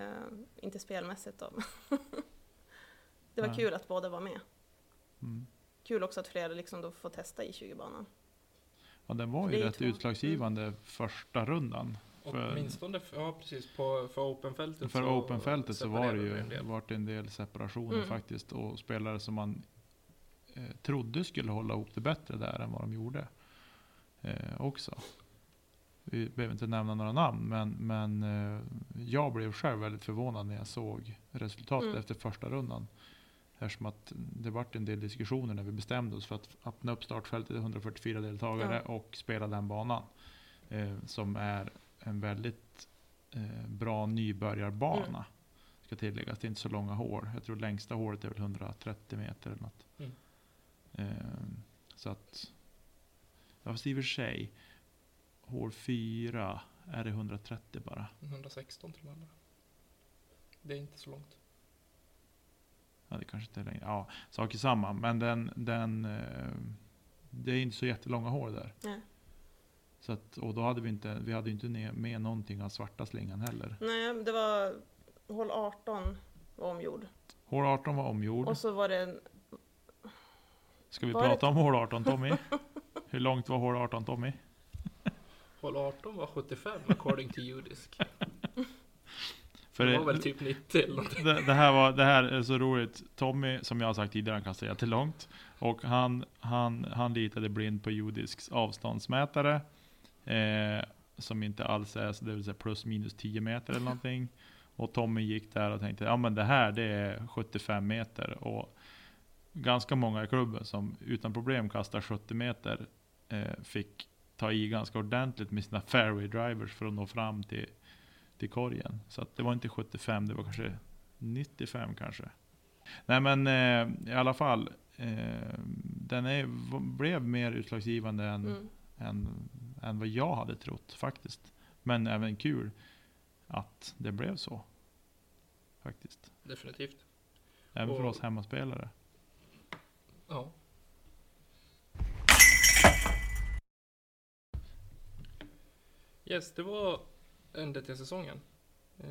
inte spelmässigt då. det var Nej. kul att båda var med. Mm. Kul också att fler liksom då får testa I20-banan. Ja, den var ju rätt två. Mm. utslagsgivande första rundan. För- Åtminstone, f- ja precis, på, för openfältet För openfältet så var det ju en del. vart en del separationer Mm. faktiskt. Och spelare som man eh, trodde skulle hålla ihop det bättre där än vad de gjorde. Eh, också. Vi behöver inte nämna några namn, men, men eh, jag blev själv väldigt förvånad när jag såg resultatet Mm. efter första rundan. Eftersom att det vart en del diskussioner när vi bestämde oss för att öppna upp startfältet till 144 deltagare Ja. och spela den banan. Eh, som är en väldigt eh, bra nybörjarbana. Mm. Ska tilläggas, det är inte så långa hål. Jag tror längsta hålet är väl 130 meter eller något. Mm. Eh, så att, ja fast i och för sig, hål 4 är det 130 bara. 116 till och med. Det är inte så långt. Ja, det kanske inte är längre. Ja, saker samma. Men den, den, eh, det är inte så jättelånga hål där. Nej. Så att, och då hade vi inte, vi hade inte med någonting av svarta slingan heller. Nej, det var hål 18 var omgjord. Hål 18 var omgjord. Och så var det en, Ska vi var prata det- om hål 18 Tommy? Hur långt var hål 18 Tommy? Hål 18 var 75 according to judisk. För det var väl typ 90 eller någonting. det, det, här var, det här är så roligt. Tommy, som jag har sagt tidigare, han kan säga till långt. Och han, han, han litade blind på judisks avståndsmätare. Eh, som inte alls är, så det vill säga plus minus 10 meter eller någonting. Och Tommy gick där och tänkte, ja men det här det är 75 meter. Och ganska många i klubben som utan problem kastar 70 meter eh, fick ta i ganska ordentligt med sina fairway drivers för att nå fram till, till korgen. Så det var inte 75, det var kanske 95 kanske. Nej men eh, i alla fall, eh, den är, blev mer utslagsgivande än, mm, än, än vad jag hade trott faktiskt. Men även kul att det blev så. Faktiskt. Definitivt. Även för Och- oss hemmaspelare. Ja. Yes, det var NDT-säsongen. Eh,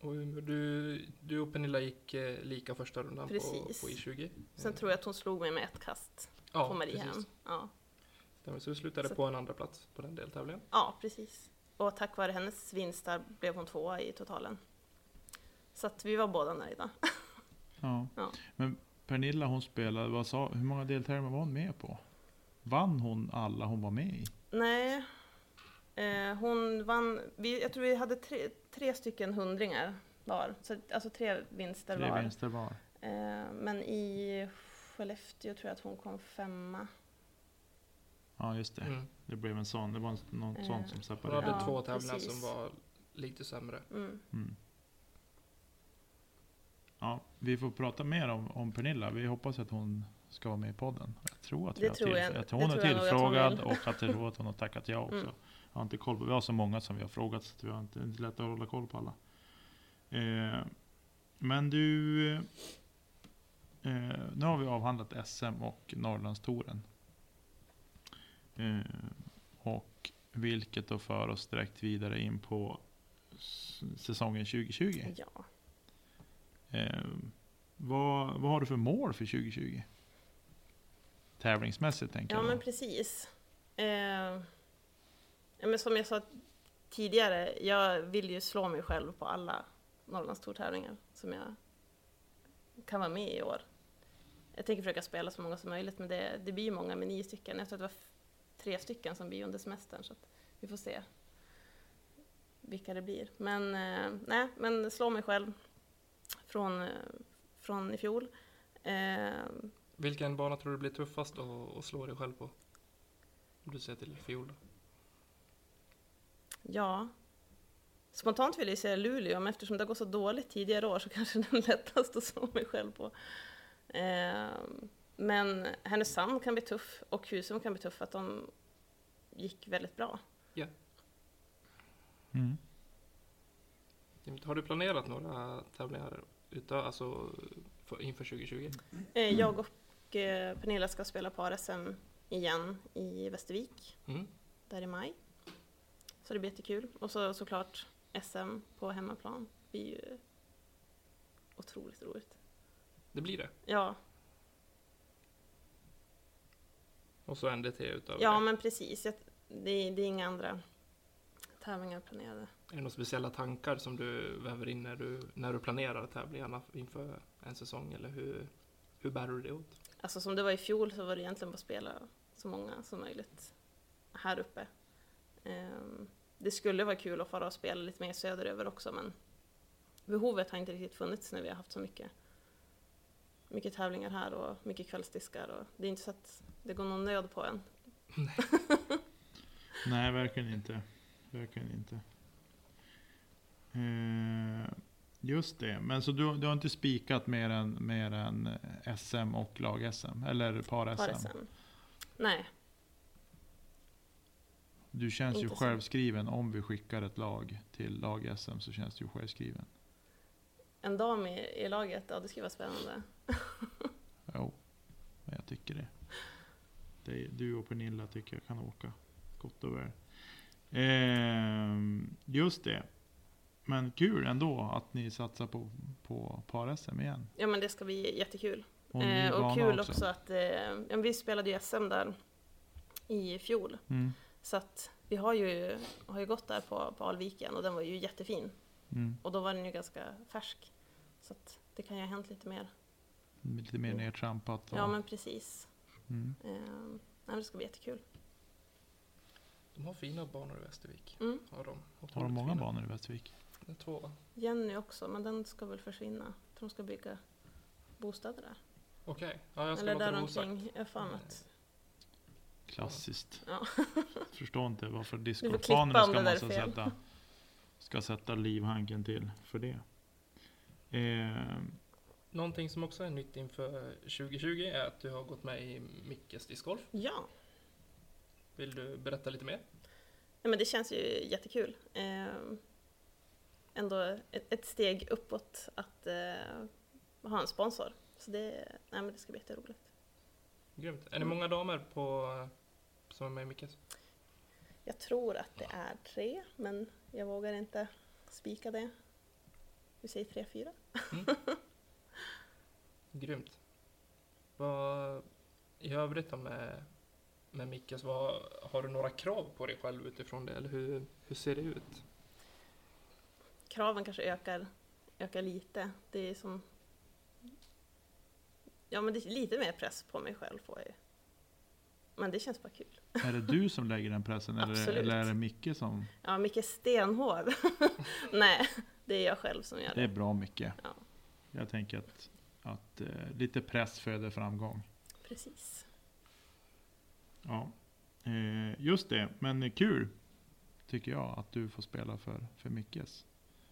och du, du och Pernilla gick eh, lika första rundan på, Precis. på I20. sen tror jag att hon slog mig med ett kast ja, på Mariehem. precis. Ja. Stämmer, Så du slutade Så- på en andra plats på den deltävlingen. ja, precis. Och tack vare hennes vinstar blev hon tvåa i totalen. Så att vi var båda nöjda. Ja. Ja. Men Pernilla hon spelade, vad sa, hur många deltävlingar var hon med på? Vann hon alla hon var med i? Nej, eh, hon vann, vi, jag tror vi hade tre, tre stycken hundringar var. Så, alltså tre vinster Tre var. vinster var. Eh, men i Skellefteå tror jag att hon kom femma. Ja just det. Mm. Det blev en sån. Det var något Eh, sånt som Hon separerade. hade Ja, två tävlingar precis. som var lite sämre. Mm. Mm. Ja, vi får prata mer om, om Pernilla. Vi hoppas att hon ska vara med i podden. Jag tror att, vi Det har tror jag- att det hon är att hon tillfrågad vill. och att jag tror att hon har tackat ja också. Mm. Jag har inte koll på, vi har så många som vi har frågat så att vi har inte, inte lätt att hålla koll på alla. Eh, men du, eh, nu har vi avhandlat SM och Norrlandstouren. Eh, och vilket då för oss direkt vidare in på säsongen 2020. Ja. Eh, vad, vad har du för mål för 2020? Tävlingsmässigt tänker ja, jag. men då. precis. Eh, ja, men som jag sa tidigare, jag vill ju slå mig själv på alla Norrlandstourtävlingar som jag kan vara med i år. Jag tänker försöka spela så många som möjligt, men det, det blir ju många med nio stycken. Jag tror att det var tre stycken som blir under semestern, så vi får se vilka det blir. Men, eh, nej, men slå mig själv från, eh, från i fjol. Eh, Vilken bana tror du blir tuffast att, att slå dig själv på? Om du ser till fjol. Ja. Spontant vill jag säga Luleå, men eftersom det har gått så dåligt tidigare år så kanske den lättast att slå mig själv på. Ehm, men Härnösand kan bli tuff och Husum kan bli tuff för att de gick väldigt bra. Mm. Har du planerat några tävlingar utav, alltså, för, inför 2020? Eh, jag och eh, Pernilla ska spela par-SM igen i Västervik, Mm. där i maj. Så det blir jättekul. Och så såklart SM på hemmaplan. Det blir ju otroligt roligt. Det blir det. Ja, Och så NDT utöver Ja, det. men precis. Jag, det, det är inga andra tävlingar planerade. Är det några speciella tankar som du väver in när du, när du planerar tävlingarna inför en säsong? Eller hur, hur bär du det åt? Alltså som det var i fjol så var det egentligen bara att spela så många som möjligt här uppe. Ehm, det skulle vara kul att fara och spela lite mer söderöver också, men behovet har inte riktigt funnits när vi har haft så mycket, mycket tävlingar här och mycket kvällsdiskar. Och det är inte så att det går någon nöd på en. Nej, verkligen inte. Verkligen inte. Eh, just det. Men så du, du har inte spikat mer än, mer än SM och lag-SM? Eller par-SM? Par-SM. Nej, Du känns ju Inte så. självskriven. Om vi skickar ett lag till lag-SM så känns du ju självskriven. En dam i, i laget, ja det skulle vara spännande. Jo, men jag tycker det. det. Du och Pernilla tycker jag kan åka gott och väl. Ehm, just det. Men kul ändå att ni satsar på, på par-SM igen. Ja men det ska bli jättekul. Och, Eh, och kul också, att, eh, vi spelade ju SM där i fjol. Mm, Så att vi har ju, har ju gått där på, på Alviken och den var ju jättefin. Mm. Och då var den ju ganska färsk. Så att det kan ju ha hänt lite mer. Lite mer nedtrampat. Och, Ja men precis. mm. Eh, nej, men det ska bli jättekul. De har fina banor i Västervik. Mm. Har de, Har de många fina. banor i Västervik? Det är två va? Jenny också, men den ska väl försvinna. Jag tror de ska bygga bostäder där. Okej, ja, jag ska Eller låta där det osagt. omkring. Jag mig att Klassiskt. Ja. Förstår inte varför om ska det man där så fel. sätta, ska sätta livhanken till för det. Eh, Någonting som också är nytt inför 2020 är att du har gått med i Mickes discgolf. Ja, Vill du berätta lite mer? Nej, men det känns ju jättekul. Eh, ändå ett, ett steg uppåt att eh, ha en sponsor. Så det, nej, men det ska bli jätteroligt. Grymt. Är det många damer på, som är med i Mickes? Jag tror att det är tre, men jag vågar inte spika det. Vi säger tre, fyra. Grymt. Vad, I övrigt då med, med Mickes, vad, har du några krav på dig själv utifrån det? Eller hur, hur ser det ut? Kraven kanske ökar, ökar lite. Det är som... Ja, men det är lite mer press på mig själv får jag ju. Men det känns bara kul. är det du som lägger den pressen eller, eller är det Micke som... Ja, mycket stenhård. Nej, det är jag själv som gör Det är det. bra Micke. Ja. Jag tänker att, att eh, lite press föder framgång. Precis. Ja, eh, just det. Men kul tycker jag att du får spela för, för Mickes.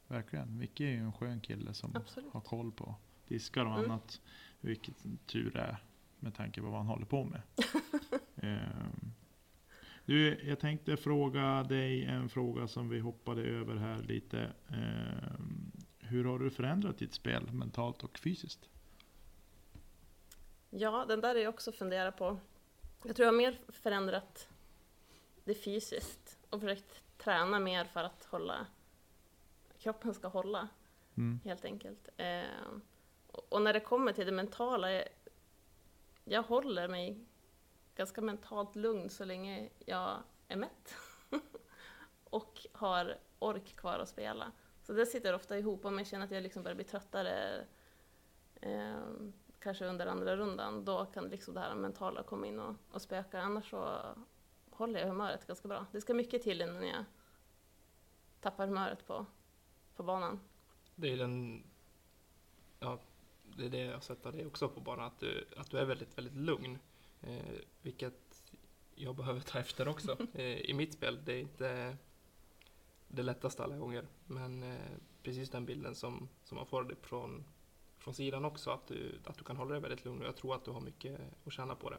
Verkligen. Micke är ju en skön kille som Absolut. har koll på diskar och Mm. annat. Vilket tur det är med tanke på vad han håller på med. Ehm, du, jag tänkte fråga dig en fråga som vi hoppade över här lite. Ehm, hur har du förändrat ditt spel mentalt och fysiskt? Ja, den där är jag också fundera på. Jag tror jag har mer förändrat det fysiskt och försökt träna mer för att hålla kroppen ska hålla, Mm. helt enkelt. Eh, och och när det kommer till det mentala, jag, jag håller mig ganska mentalt lugn så länge jag är mätt och har ork kvar att spela. Så det sitter ofta ihop om jag känner att jag liksom börjar bli tröttare eh, kanske under andra rundan, då kan liksom det här mentala komma in och, och spöka. Annars så håller jag humöret ganska bra. Det ska mycket till innan jag tappar humöret på, på banan. Det är den... Ja, det är det jag har sett av dig också på banan, att du, att du är väldigt, väldigt lugn. Eh, vilket jag behöver ta efter också eh, i mitt spel. Det är inte det lättaste alla gånger, men eh, precis den bilden som, som man får det från, från sidan också, att du, att du kan hålla dig väldigt lugn och jag tror att du har mycket att tjäna på det.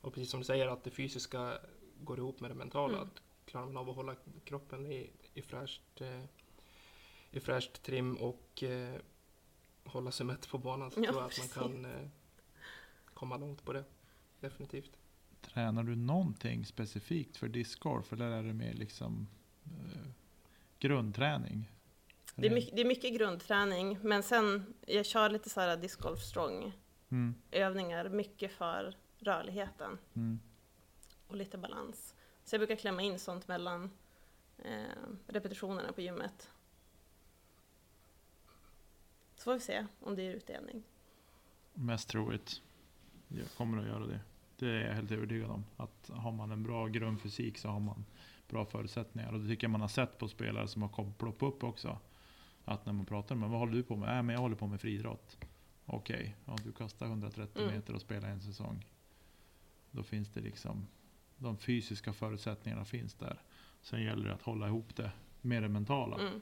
Och precis som du säger, att det fysiska går ihop med det mentala. Mm. Att klarar man av att hålla kroppen i, i fräscht eh, i fräscht trim och eh, hålla sig mätt på banan så Ja, tror jag att precis. man kan eh, komma långt på det. Definitivt. Tränar du någonting specifikt för discgolf? Eller är det mer liksom eh, grundträning? Det är, mycket, det är mycket grundträning, men sen jag kör lite så här disc golf strong Mm, övningar, mycket för rörligheten mm. och lite balans. Så jag brukar klämma in sånt mellan eh, repetitionerna på gymmet. Så får vi se om det är utdelning. Mest troligt. Jag kommer att göra det. Det är jag helt övertygad om. Att har man en bra grundfysik så har man bra förutsättningar. Och det tycker jag man har sett på spelare som har ploppat upp också. Att när man pratar med vad håller du på med? Äh, men jag håller på med friidrott. Okej, ja, du kastar 130 Mm. meter och spelar en säsong. Då finns det liksom, de fysiska förutsättningarna finns där. Sen gäller det att hålla ihop det med det mentala. Mm.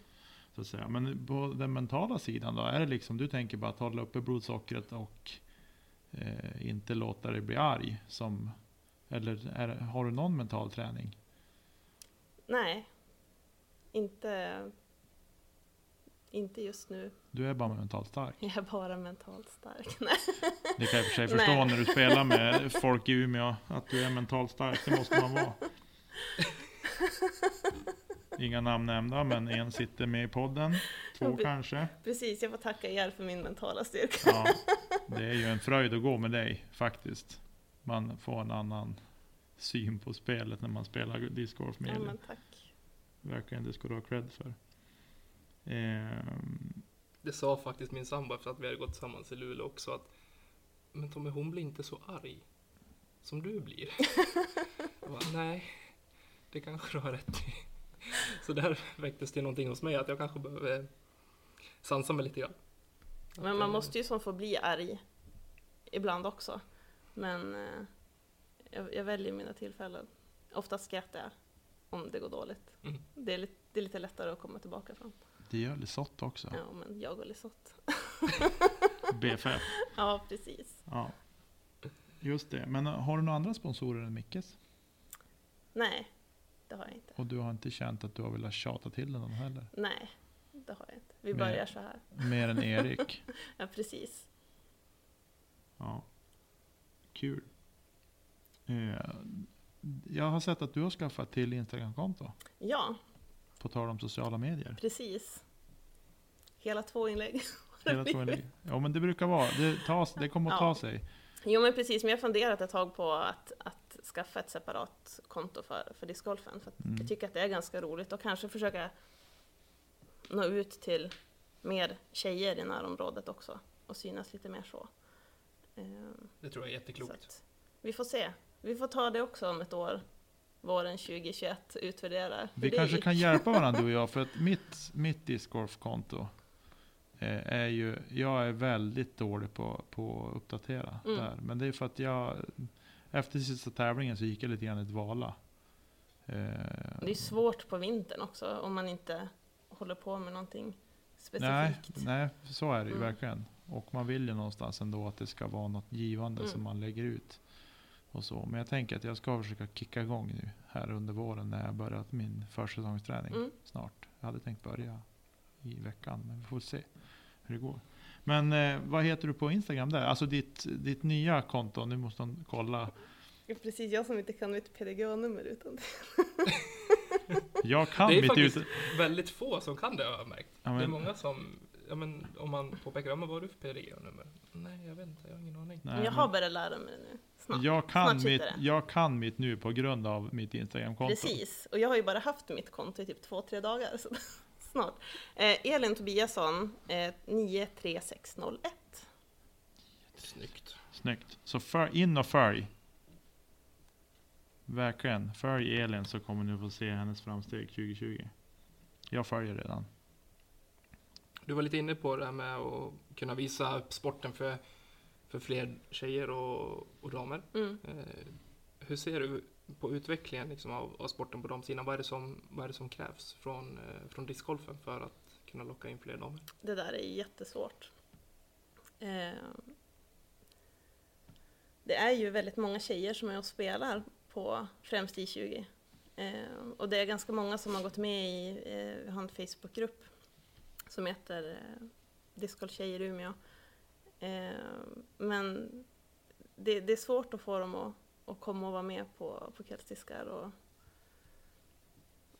Så att säga. Men på den mentala sidan då? Är det liksom, du tänker bara att hålla uppe blodsockret och eh, inte låta dig bli arg? Som, eller är, har du någon mental träning? Nej, inte, inte just nu. Du är bara mentalt stark. Jag är bara mentalt stark. Nej. Det kan jag för sig förstå Nej. när du spelar med folk i Umeå, att du är mentalt stark. Det måste man vara. Inga namn nämnda, men en sitter med i podden. Två Ja, kanske. Precis, jag får tacka er för min mentala styrka. Ja, det är ju en fröjd att gå med dig faktiskt. Man får en annan syn på spelet när man spelar discgolf med Ja, Elin. men tack. Verkligen, det ska du ha cred för. Ehm, Det sa faktiskt min sambo efter att vi hade gått tillsammans i Luleå också att Men Tommy, hon blir inte så arg som du blir. Jag bara, Nej, det kanske du har rätt i. Så där väcktes det någonting hos mig att jag kanske behöver sansa mig lite grann. Men man eh, måste ju som få bli arg ibland också. Men eh, jag, jag väljer mina tillfällen. Oftast skrattar jag om det går dåligt. Mm. Det, är lite, det är lite lättare att komma tillbaka från. det gör Lisotte också. Ja, men jag och Lisotte. BFF. Ja, precis. Ja. Just det. Men har du några andra sponsorer än Mickes? Nej, det har jag inte. Och du har inte känt att du har velat tjata till den heller? Nej, det har jag inte. Vi börjar så här. Mer än Erik? Ja, precis. Ja. Kul. Eh, Jag har sett att du har skaffat till Instagramkonto. Ja, På tal om sociala medier. precis. Hela två inlägg. Hela två inlägg. Ja men det brukar vara. Det, tas, det kommer att Ja. ta sig. Jo men precis, men jag har funderat ett tag på att, att skaffa ett separat konto för, för discgolfen. För Mm. jag tycker att det är ganska roligt och kanske försöka nå ut till mer tjejer i närområdet också och synas lite mer så. Ehm, Det tror jag är jätteklokt. att vi får se. Vi får ta det också om ett år, våren 2021, utvärdera Vi det kanske gick. kan hjälpa varandra du och jag. För att mitt, mitt discgolfkonto eh, är ju, jag är väldigt dålig på, på att uppdatera Mm. där. Men det är för att jag, efter sista tävlingen så gick jag lite grann i dvala. Eh, Det är svårt på vintern också om man inte håller på med någonting nej, specifikt. nej, så är det ju Mm. verkligen. Och man vill ju någonstans ändå att det ska vara något givande Mm. som man lägger ut. Och så. Men jag tänker att jag ska försöka kicka igång nu här under våren när jag börjat min försäsongsträning Mm. snart. Jag hade tänkt börja i veckan, men vi får se hur det går. Men eh, vad heter du på Instagram där? Alltså ditt, ditt nya konto, nu måste man kolla. Precis jag som inte kan mitt PDGA-nummer utan det. Jag kan Det är mitt faktiskt ut... väldigt få som kan det har jag märkt. Ja, Det är men, många som, ja men om man påpekar, men vad har du för PDG-nummer? Nej, jag vet inte, jag har ingen aning. nej, Men jag men har börjat lära mig det nu. Snart. jag, kan snart mitt, det. jag kan mitt nu på grund av mitt Instagramkonto. Precis, och jag har ju bara haft mitt konto i typ två, tre dagar. Så snart. Eh, Elin Tobiasson, eh, 93601. Snyggt. Snyggt. Så för, in och följ. Verkligen. Följ Elin så kommer ni få se hennes framsteg 2020. Jag följer redan. Du var lite inne på det här med att kunna visa upp sporten för, för fler tjejer och, och damer. Mm. Eh, hur ser du på utvecklingen liksom, av, av sporten på damsidan? Vad är det som, vad är det som krävs från, eh, från discgolfen för att kunna locka in fler damer? Det där är jättesvårt. Eh, det är ju väldigt många tjejer som är och spelar på främst I20. Eh, och det är ganska många som har gått med i, eh, vi har en Facebookgrupp som heter eh, Discgolf-tjejer i Umeå. Eh, men det, det är svårt att få dem att, att komma och vara med på, på kvällsdiskar och,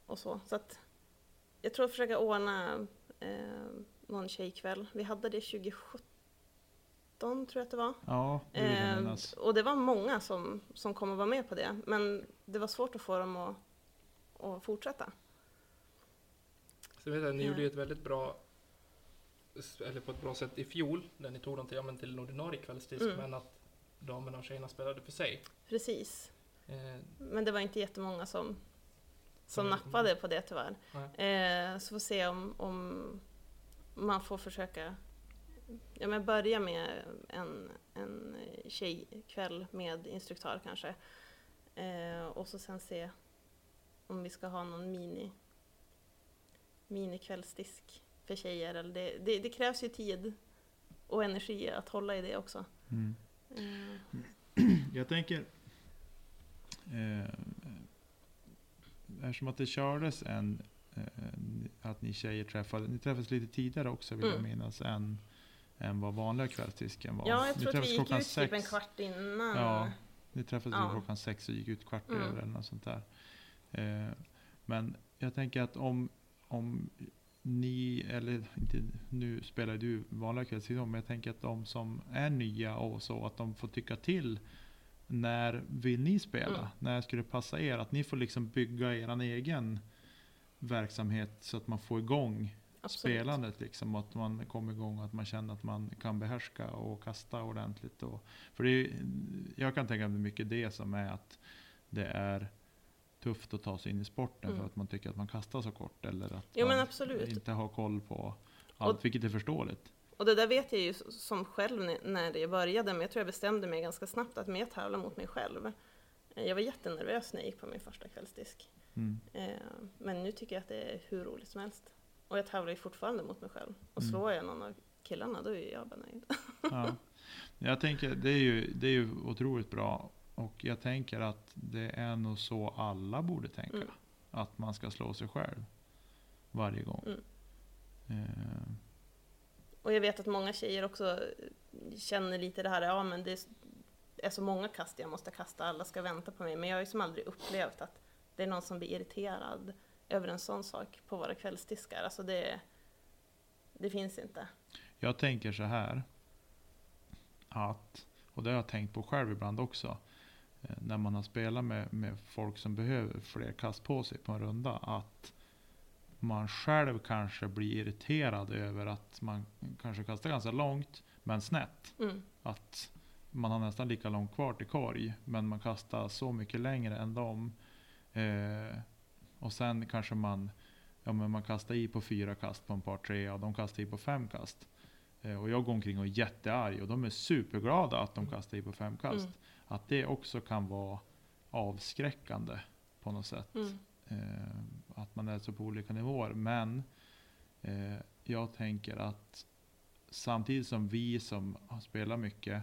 och så. Så att jag tror att försöka ordna eh, någon tjejkväll. Vi hade det 2017 tror jag att det var. Ja, det vill jag Eh, och det var många som, som kom och var med på det. Men det var svårt att få dem att, att fortsätta. Så jag vet att ni Ja. gjorde ju ett väldigt bra, eller på ett bra sätt i fjol, där ni tog dem till, ja, men till en ordinarie kvällsdisk, Mm. men att damerna och tjejerna spelade för sig. Precis. Eh, Men det var inte jättemånga som, som Mm. nappade på det tyvärr. Eh, så får se om, om man får försöka ja, men börja med en, en tjejkväll med instruktör kanske. Eh, och så sen se om vi ska ha någon mini minikvällsdisk för tjejer. Eller det, det, det krävs ju tid och energi att hålla i det också. Mm. Eh, Jag tänker... Eh, eftersom att det kördes en... Eh, att ni tjejer träffade... Ni träffades lite tidigare också vill jag Mm. minnas. Än, än vad vanliga kvällsdisken var. ja, jag tror att vi gick ut typ en sex. kvart innan. Ja. Ni träffades Ja. klockan sex och gick ut kvart Mm. över eller något sånt där. Eh, Men jag tänker att om, om ni, eller inte, nu spelar du vanliga kvällstidningar, men jag tänker att de som är nya och så, att de får tycka till. När vill ni spela? Mm. När skulle det passa er? Att ni får liksom bygga er egen verksamhet så att man får igång Absolut. spelandet. Liksom, att man kommer igång och att man känner att man kan behärska och kasta ordentligt. Och, för det är, jag kan tänka mig mycket det som är att det är tufft att ta sig in i sporten Mm. för att man tycker att man kastar så kort. Eller att Jo, man inte har koll på allt, Och- vilket är förståeligt. Och det där vet jag ju som själv när- när jag började, men jag tror jag bestämde mig ganska snabbt att mer tävla mot mig själv. Eh, Jag var jättenervös när jag gick på min första kvällsdisk. Mm. Eh, Men nu tycker jag att det är hur roligt som helst. Och jag tävlar ju fortfarande mot mig själv. Och Mm. slår jag någon av killarna, då är jag bara nöjd. Ja. Jag tänker, det är, ju, det är ju otroligt bra. Och jag tänker att det är nog så alla borde tänka. Mm. Att man ska slå sig själv varje gång. Mm. Eh, Och jag vet att många tjejer också känner lite det här, ja men det är så många kast jag måste kasta, alla ska vänta på mig. Men jag har ju som aldrig upplevt att det är någon som blir irriterad över en sån sak på våra kvällsdiskar. Alltså det, det finns inte. Jag tänker så här. Att, och det har jag tänkt på själv ibland också. eh, När man har spelat med, med folk som behöver fler kast på sig på en runda. Att man själv kanske blir irriterad över att man kanske kastar ganska långt men snett. Mm. Att man har nästan lika långt kvar till korg. Men man kastar så mycket längre än dem. Eh, och sen kanske man, ja, men man kastar i på fyra kast på en par tre och de kastar i på fem kast. Eh, och jag går omkring och är jättearg och de är superglada att de kastar i på fem kast. Mm. Att det också kan vara avskräckande på något sätt. Mm. Eh, att man är så på olika nivåer. Men eh, jag tänker att samtidigt som vi som har spelat mycket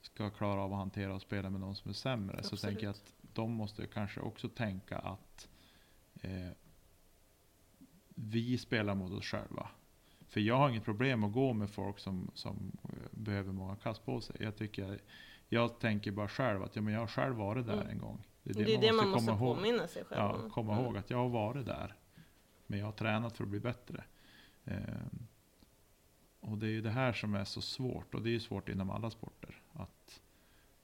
ska klara av att hantera och spela med någon som är sämre. Så Absolut. tänker jag att de måste kanske också tänka att eh, vi spelar mot oss själva. För jag har inget problem att gå med folk som, som eh, behöver många kast på sig. Jag, tycker, jag tänker bara själv att ja, men jag har själv varit där Mm. en gång. Det är det man måste komma ihåg. påminna sig själv Ja, om. komma Mm. ihåg att jag har varit där. Men jag har tränat för att bli bättre. Ehm, och det är ju det här som är så svårt. Och det är ju svårt inom alla sporter. Att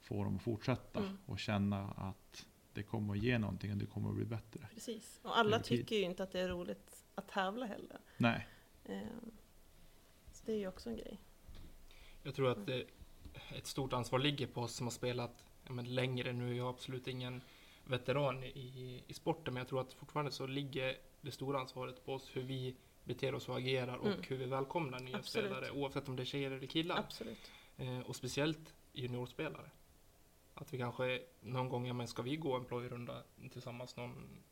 få dem att fortsätta Mm. och känna att det kommer att ge någonting och det kommer att bli bättre. Precis. Och alla tycker ju inte att det är roligt att tävla heller. Nej, Eh, Så det är ju också en grej. Jag tror att det, ett stort ansvar ligger på oss som har spelat men längre. Nu är jag absolut ingen veteran i, i sporten, men jag tror att fortfarande så ligger det stora ansvaret på oss hur vi beter oss och agerar och Mm. hur vi välkomnar nya Absolut. spelare, oavsett om det är tjejer eller killar. Absolut. Eh, och speciellt juniorspelare. Att vi kanske någon gång, ja men ska vi gå en plojrunda tillsammans någon,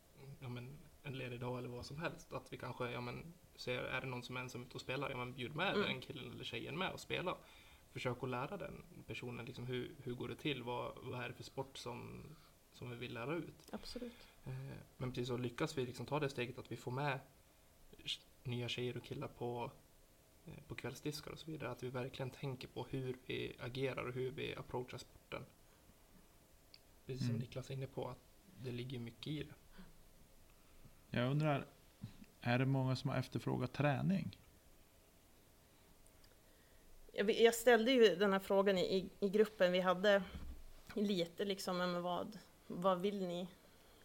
ja men en ledig dag eller vad som helst. Att vi kanske, ja men ser, är det någon som är ensam ute och spelar, ja men bjud med Mm. den killen eller tjejen med och spela. Försök att lära den personen liksom hur, hur går det till, vad, vad är det för sport som, som vi vill lära ut. Absolut. Eh, Men precis så lyckas vi liksom ta det steget att vi får med nya tjejer och killar på, eh, på kvällsdiskar och så vidare. Att vi verkligen tänker på hur vi agerar och hur vi approachar. Precis som Mm. Niklas är inne på, att det ligger mycket i det. jag undrar. Är det många som har efterfrågat träning? Jag, ställde ju den här frågan i, i, i gruppen vi hade lite liksom, men vad, vad vill ni?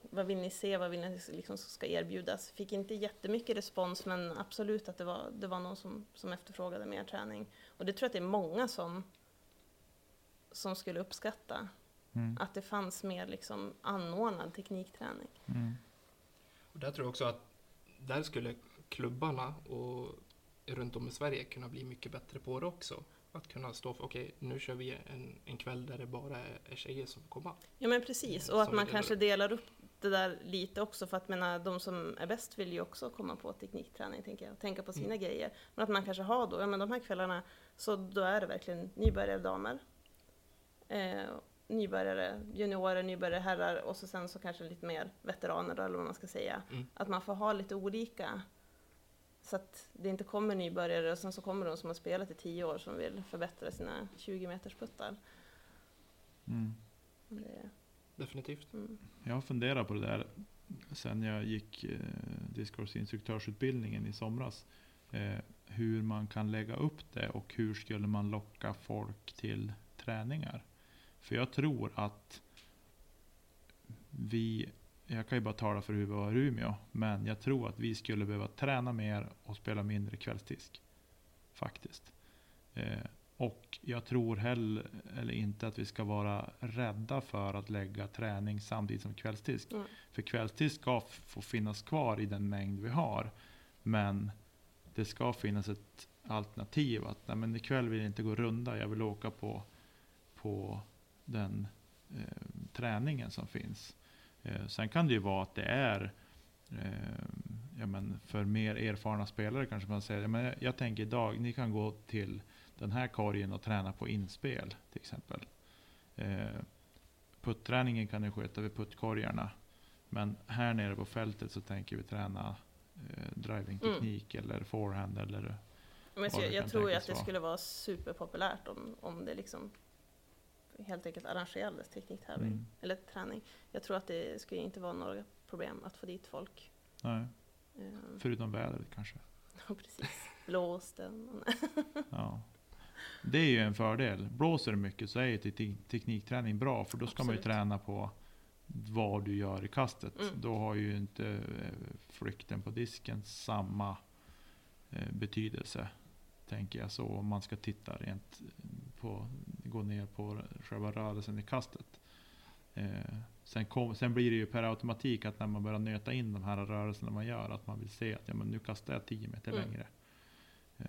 Vad vill ni se? Vad vill ni liksom ska erbjudas? Fick inte jättemycket respons, men absolut att det var, det var någon som, som efterfrågade mer träning. Och det tror jag att det är många som, som skulle uppskatta. Mm. Att det fanns mer liksom anordnad teknikträning. Mm. Och där tror jag också att där skulle klubbarna och runt om i Sverige kunna bli mycket bättre på det också. Att kunna stå för, okej, nu kör vi en, en kväll där det bara är, tjejer som får komma. Ja men precis, Mm, och att som man kanske delar upp det där lite också för att menar, de som är bäst vill ju också komma på teknikträning tänker jag, och tänka på sina Mm. grejer. Men att man kanske har då, ja men de här kvällarna, så då är det verkligen nybörjare damer, eh, nybörjare juniorer, nybörjare herrar och så sen så kanske lite mer veteraner då, eller vad man ska säga. Mm. Att man får ha lite olika. Så att det inte kommer nybörjare och sen så kommer de som har spelat i tio år som vill förbättra sina 20 meters puttar. Mm. Det, Definitivt. mm. Jag funderar på det där. sen jag gick eh, discgolfsinstruktörsutbildningen i somras. Eh, hur man kan lägga upp det och hur skulle man locka folk till träningar. För jag tror att vi, jag kan ju bara tala för hur vi var i Umeå, men jag tror att vi skulle behöva träna mer och spela mindre kvällsdisk. Faktiskt. Eh, och jag tror heller eller inte att vi ska vara rädda för att lägga träning samtidigt som kvällsdisk. Mm. För kvällsdisk ska få finnas kvar i den mängd vi har. Men det ska finnas ett alternativ. Att nej, men ikväll vill jag inte gå runda, jag vill åka på, på den eh, träningen som finns. Eh, sen kan det ju vara att det är eh, ja, men för mer erfarna spelare kanske man säger. Men jag, jag tänker idag, ni kan gå till den här korgen och träna på inspel till exempel. Eh, putträningen kan ni sköta vid puttkorgarna. Men här nere på fältet så tänker vi träna eh, drivingteknik eller forehand eller Men så jag, jag tror ju att det vara. skulle vara superpopulärt om, om det liksom helt enkelt arrangerades tekniktävling Mm. eller träning. Jag tror att det skulle inte vara några problem att få dit folk. Nej, Ehm, förutom vädret kanske. Ja, precis. Blåsten. Ja. Det är ju en fördel. Blåser det mycket så är ju te- teknikträning bra. För då ska man ju Absolut. träna på vad du gör i kastet. Mm. Då har ju inte eh, flykten på disken samma eh, betydelse. Tänker jag så. Om man ska titta rent på, gå ner på själva rörelsen i kastet. Eh, sen, kom, sen blir det ju per automatik att när man börjar nöta in de här rörelserna man gör. Att man vill se att ja, men nu kastar jag 10 meter Mm. längre. Eh,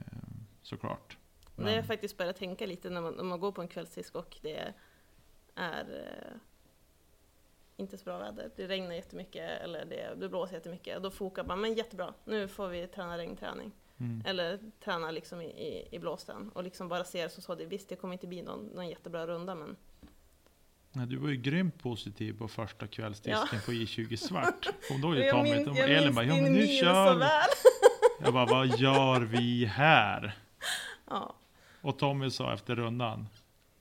såklart. Det har jag Men- faktiskt börjat tänka lite när man, när man går på en kvällsdisk och det är eh, inte så bra väder. Det regnar jättemycket eller det, det blåser jättemycket. Då fokar man, men jättebra, nu får vi träna regnträning. Mm. Eller träna liksom i, i, i blåsten och liksom bara se det som så. Det, visst, det kommer inte bli någon, någon jättebra runda men Nej, du var ju grymt positiv på första kvällsdisken Ja. på I20 svart. Kom då ju Tommy. jag minns bara, ja men nu kör vi. Jag bara, vad gör vi här? Ja, Och Tommy sa efter rundan,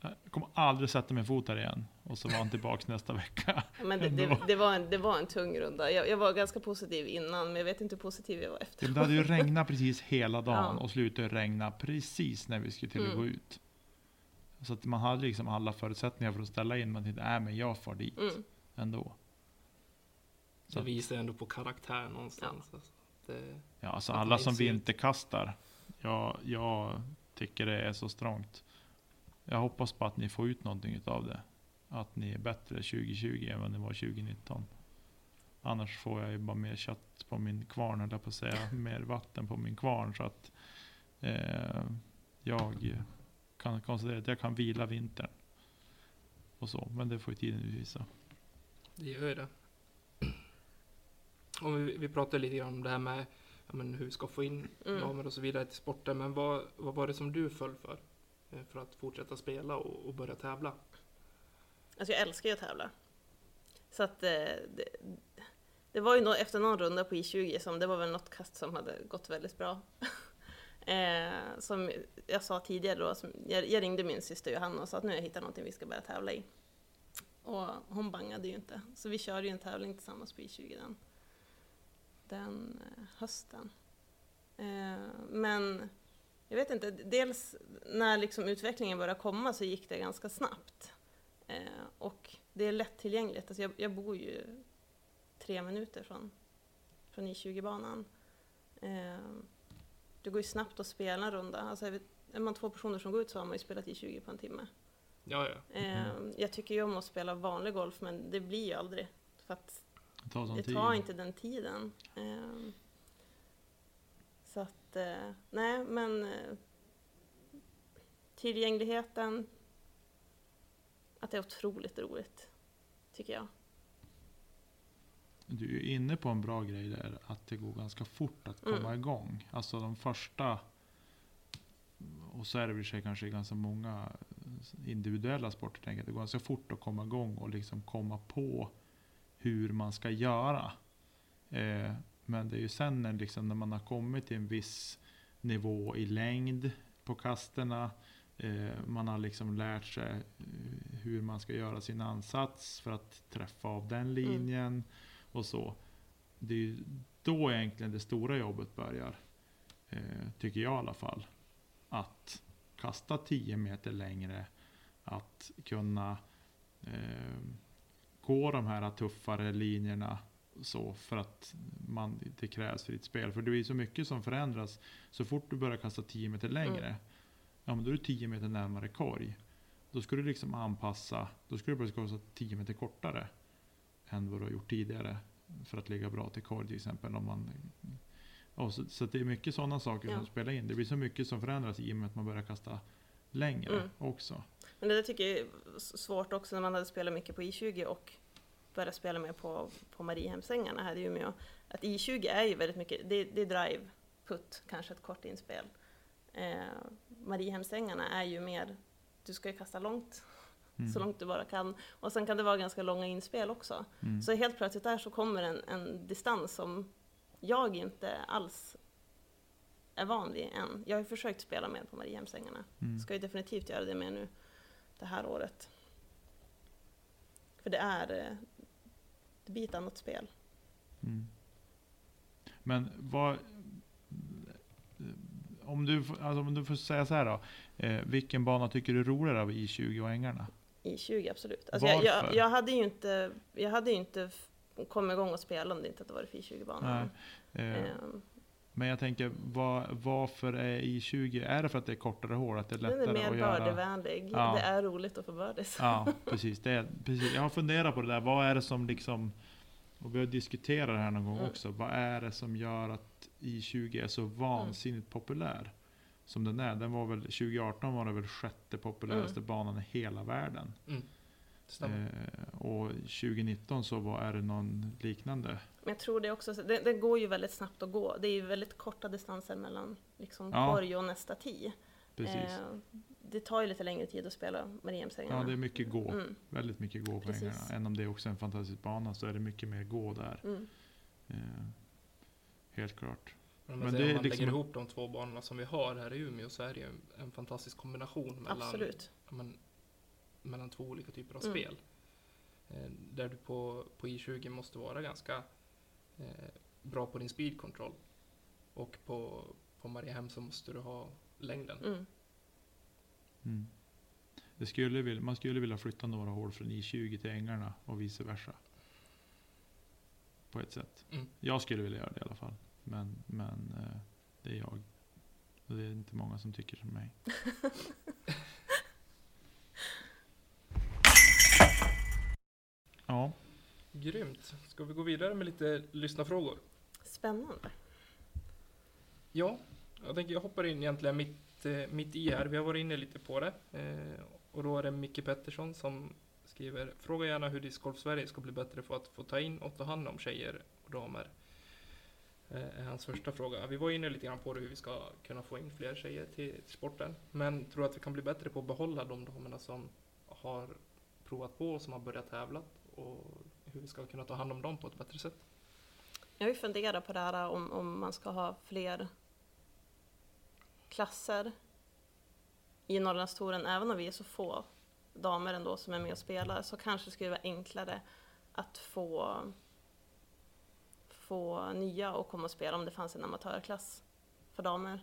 jag kommer aldrig sätta min fot här igen. Och så var han tillbaks nästa vecka. men det, det, det, var en, det var en tung runda. Jag, jag var ganska positiv innan men jag vet inte hur positiv jag var Ja, efter. men Det hade ju regnat precis hela dagen Ja. och slutade regna precis när vi skulle till att Mm. gå ut. Så att man hade liksom alla förutsättningar för att ställa in. Man tänkte, nej men jag far dit Mm. ändå. Så Det att- visar ändå på karaktär någonstans. Alltså. Det, Ja, alltså alla som vinterkastar. Jag, jag tycker det är så strångt. Jag hoppas på att ni får ut någonting av det. Att ni är bättre 2020 än vad ni var 2019. Annars får jag ju bara mer kött på min kvarn, höll jag på att säga. Mer vatten på min kvarn. Så att eh, jag kan konstatera att jag kan vila vintern. Och så, men det får ju tiden utvisa. det gör ju det. Om vi, vi pratade lite grann om det här med ja, men hur vi ska få in Mm. damer och så vidare till sporten. Men vad, vad var det som du föll för? eh, För att fortsätta spela och, och börja tävla? Alltså jag älskar ju att tävla. Så att eh, det, det var ju no, efter någon runda på I20 som det var väl något kast som hade gått väldigt bra. eh, som jag sa tidigare då, som, jag, jag ringde min syster Johanna och sa att nu har jag hittat någonting vi ska börja tävla i. Och hon bangade ju inte. Så vi körde ju en tävling tillsammans på I20 den, den eh, hösten. Eh, men jag vet inte, dels när liksom utvecklingen började komma så gick det ganska snabbt. Eh, och det är lättillgängligt. Alltså jag, jag bor ju tre minuter från, från I20-banan. Eh, det går ju snabbt att spela en runda. Alltså jag vet, är man två personer som går ut så har man ju spelat I20 på en timme. Ja, ja. Eh, Jag tycker ju om att spela vanlig golf men det blir ju aldrig. För att Det tar det tar inte den tiden. Eh, Så att, eh, nej men eh, tillgängligheten, att det är otroligt roligt, tycker jag. Du är inne på en bra grej där, att det går ganska fort att komma Mm. igång. Alltså de första, och så är det väl sig kanske i ganska många individuella sporter, tänker jag, det går ganska fort att komma igång och liksom komma på hur man ska göra. Eh, men det är ju sen när, liksom, när man har kommit till en viss nivå i längd på kasterna, man har liksom lärt sig eh, hur man ska göra sin ansats för att träffa av den linjen och så. det är ju då egentligen det stora jobbet börjar. Eh, tycker jag i alla fall. Att kasta 10 meter längre. Att kunna eh, gå de här tuffare linjerna. Så för att man, det krävs för ditt spel. För det är så mycket som förändras. Så fort du börjar kasta 10 meter längre. Mm. Ja men då är du 10 meter närmare korg. Då ska du liksom anpassa. Då ska du börja kasta 10 meter kortare. Än vad du har gjort tidigare. För att ligga bra till korg till exempel. Om man, ja, så, så det är mycket sådana saker Ja. som spelar in. Det blir så mycket som förändras i och med att man börjar kasta längre Mm. också. Men det där tycker jag är svårt också när man hade spelat mycket på I20 och börjat spela mer på, på Mariehemsängarna här i Umeå. Att I20 är ju väldigt mycket, det, det är drive, putt, kanske ett kort inspel. Eh, Mariehemsängarna är ju mer, du ska ju kasta långt, Mm. så långt du bara kan. Och sen kan det vara ganska långa inspel också. Mm. Så helt plötsligt där så kommer en, en distans som jag inte alls är van vid än. Jag har ju försökt spela med på Mariehemsängarna. Mm. Ska ju definitivt göra det med nu det här året. För det är, eh, det blir ett annat spel. Mm. Men vad... Om du, alltså om du får säga så här då. Eh, vilken bana tycker du är roligare av I20 och ängarna? I 20 absolut. Alltså jag, jag, Varför? jag hade ju inte, jag hade inte kommit igång och spela om det inte hade varit för I20-banan. Nej. Eh, Ehm, men jag tänker, vad, varför är I20? Är det för att det är kortare hål? Att det är Den lättare är mer bördevänlig. Ja. Det är roligt att få birdies. Ja, precis, det är, precis. Jag har funderat på det där. Vad är det som liksom... Och vi har diskuterat det här någon gång Mm. också. Vad är det som gör att I20 är så vansinnigt populär? Som den är. Den var väl, 2018 var det väl sjätte populäraste Mm. banan i hela världen. Mm. Eh, och 2019 så var, är det någon liknande. Men jag tror det också, det, det går ju väldigt snabbt att gå. Det är ju väldigt korta distanser mellan liksom Ja. korg och nästa tee. Precis. Eh, det tar ju lite längre tid att spela Mariehemsängarna. Ja, det är mycket gå. Mm, Väldigt mycket gå på ängarna. Även om det är också en fantastisk bana så är det mycket mer gå där. mm. Eh, helt klart. Men, men man, det om man liksom- lägger ihop de två banorna som vi har här i Umeå så är det ju en, fantastisk kombination mellan, men, mellan två olika typer av Mm. spel. Eh, där du på, på I20 måste vara ganska eh, bra på din speed control. Och på, på Mariehem så måste du ha längden. Mm. Mm. Det skulle vilja, man skulle vilja flytta några hål från I20 till ängarna och vice versa. På ett sätt. Mm. Jag skulle vilja göra det i alla fall. Men, men eh, det är jag. Och det är inte många som tycker som mig. ja, Grymt. Ska vi gå vidare med lite lyssnarfrågor? Spännande. Ja, jag tänker jag hoppar in egentligen mitt, eh, mitt i här. Vi har varit inne lite på det. Eh, och då är det Micke Pettersson som skriver Fråga gärna hur Discgolf Sverige ska bli bättre på att få ta in och ta hand om tjejer och damer. Eh, är hans första fråga. Vi var inne lite grann på det, hur vi ska kunna få in fler tjejer till, till sporten. Men tror du att vi kan bli bättre på att behålla de damerna som har provat på och som har börjat tävla? Och hur vi ska kunna ta hand om dem på ett bättre sätt? Jag har ju funderat på det här om, om man ska ha fler klasser i Norrlandstouren, även om vi är så få damer ändå som är med och spelar, så kanske det skulle vara enklare att få, få nya att komma och spela om det fanns en amatörklass för damer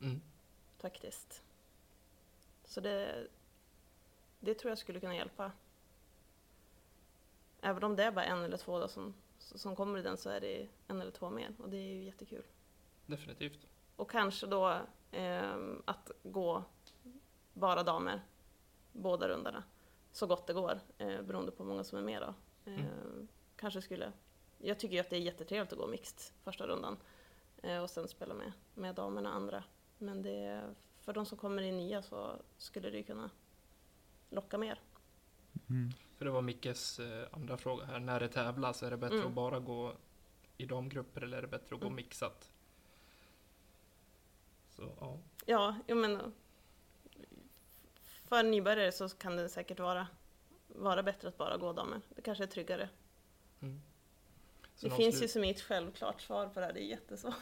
Mm. faktiskt. Så det, det tror jag skulle kunna hjälpa. Även om det är bara en eller två då som, som kommer i den så är det en eller två mer och det är ju jättekul. Definitivt. Och kanske då ehm, att gå bara damer, båda rundorna, så gott det går, eh, beroende på hur många som är med då. Ehm, Kanske skulle, jag tycker ju att det är jättetrevligt att gå mixed första rundan eh, och sen spela med, med damerna andra. Men det, för de som kommer in nya så skulle det ju kunna locka mer. mm. För det var Mickes eh, andra fråga här. När det tävlas, är det bättre Mm. att bara gå i damgrupper eller är det bättre att gå Mm. mixat? Så ja, Ja, jo men för nybörjare så kan det säkert vara, vara bättre att bara gå damer. Det kanske är tryggare. mm. Så Det finns ju som ett självklart svar på det här, det är jättesvårt.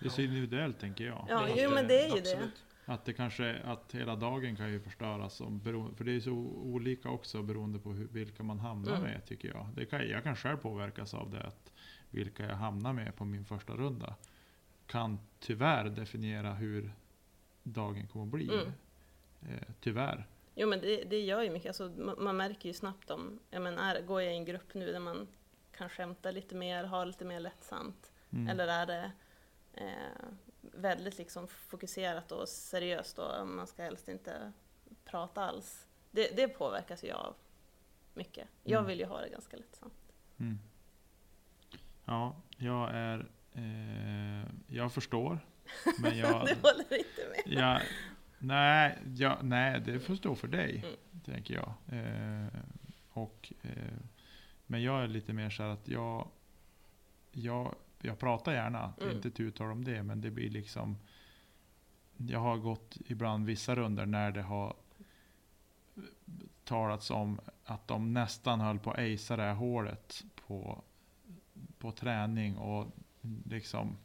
Det är så individuellt tänker jag. Ja, Att, jo, men det är ju det. absolut. Att det kanske, att hela dagen kan ju förstöras. Om, för det är så olika också beroende på hur, vilka man hamnar Mm. med tycker jag. Det kan, jag kan själv påverkas av det. Att vilka jag hamnar med på min första runda. Kan tyvärr definiera hur dagen kommer att bli. Mm. Eh, tyvärr. Jo men det, det gör ju mycket, alltså, man, man märker ju snabbt om, jag menar, är, går jag i en grupp nu där man kan skämta lite mer, ha lite mer lättsamt, Mm. eller är det eh, väldigt liksom fokuserat och seriöst och man ska helst inte prata alls. Det, det påverkas ju av mycket. Jag Mm. vill ju ha det ganska lättsamt. Mm. Ja, jag är... Eh, jag förstår. Men jag... du håller inte med? jag nej, jag, nej, det får stå för dig. Mm. Tänker jag. Eh, och, eh, men jag är lite mer så här att jag... Jag, jag pratar gärna. Det är Mm. inte tu tal om det. Men det blir liksom... Jag har gått ibland vissa runder när det har talats om att de nästan höll på att acea det här hålet på, på träning och liksom,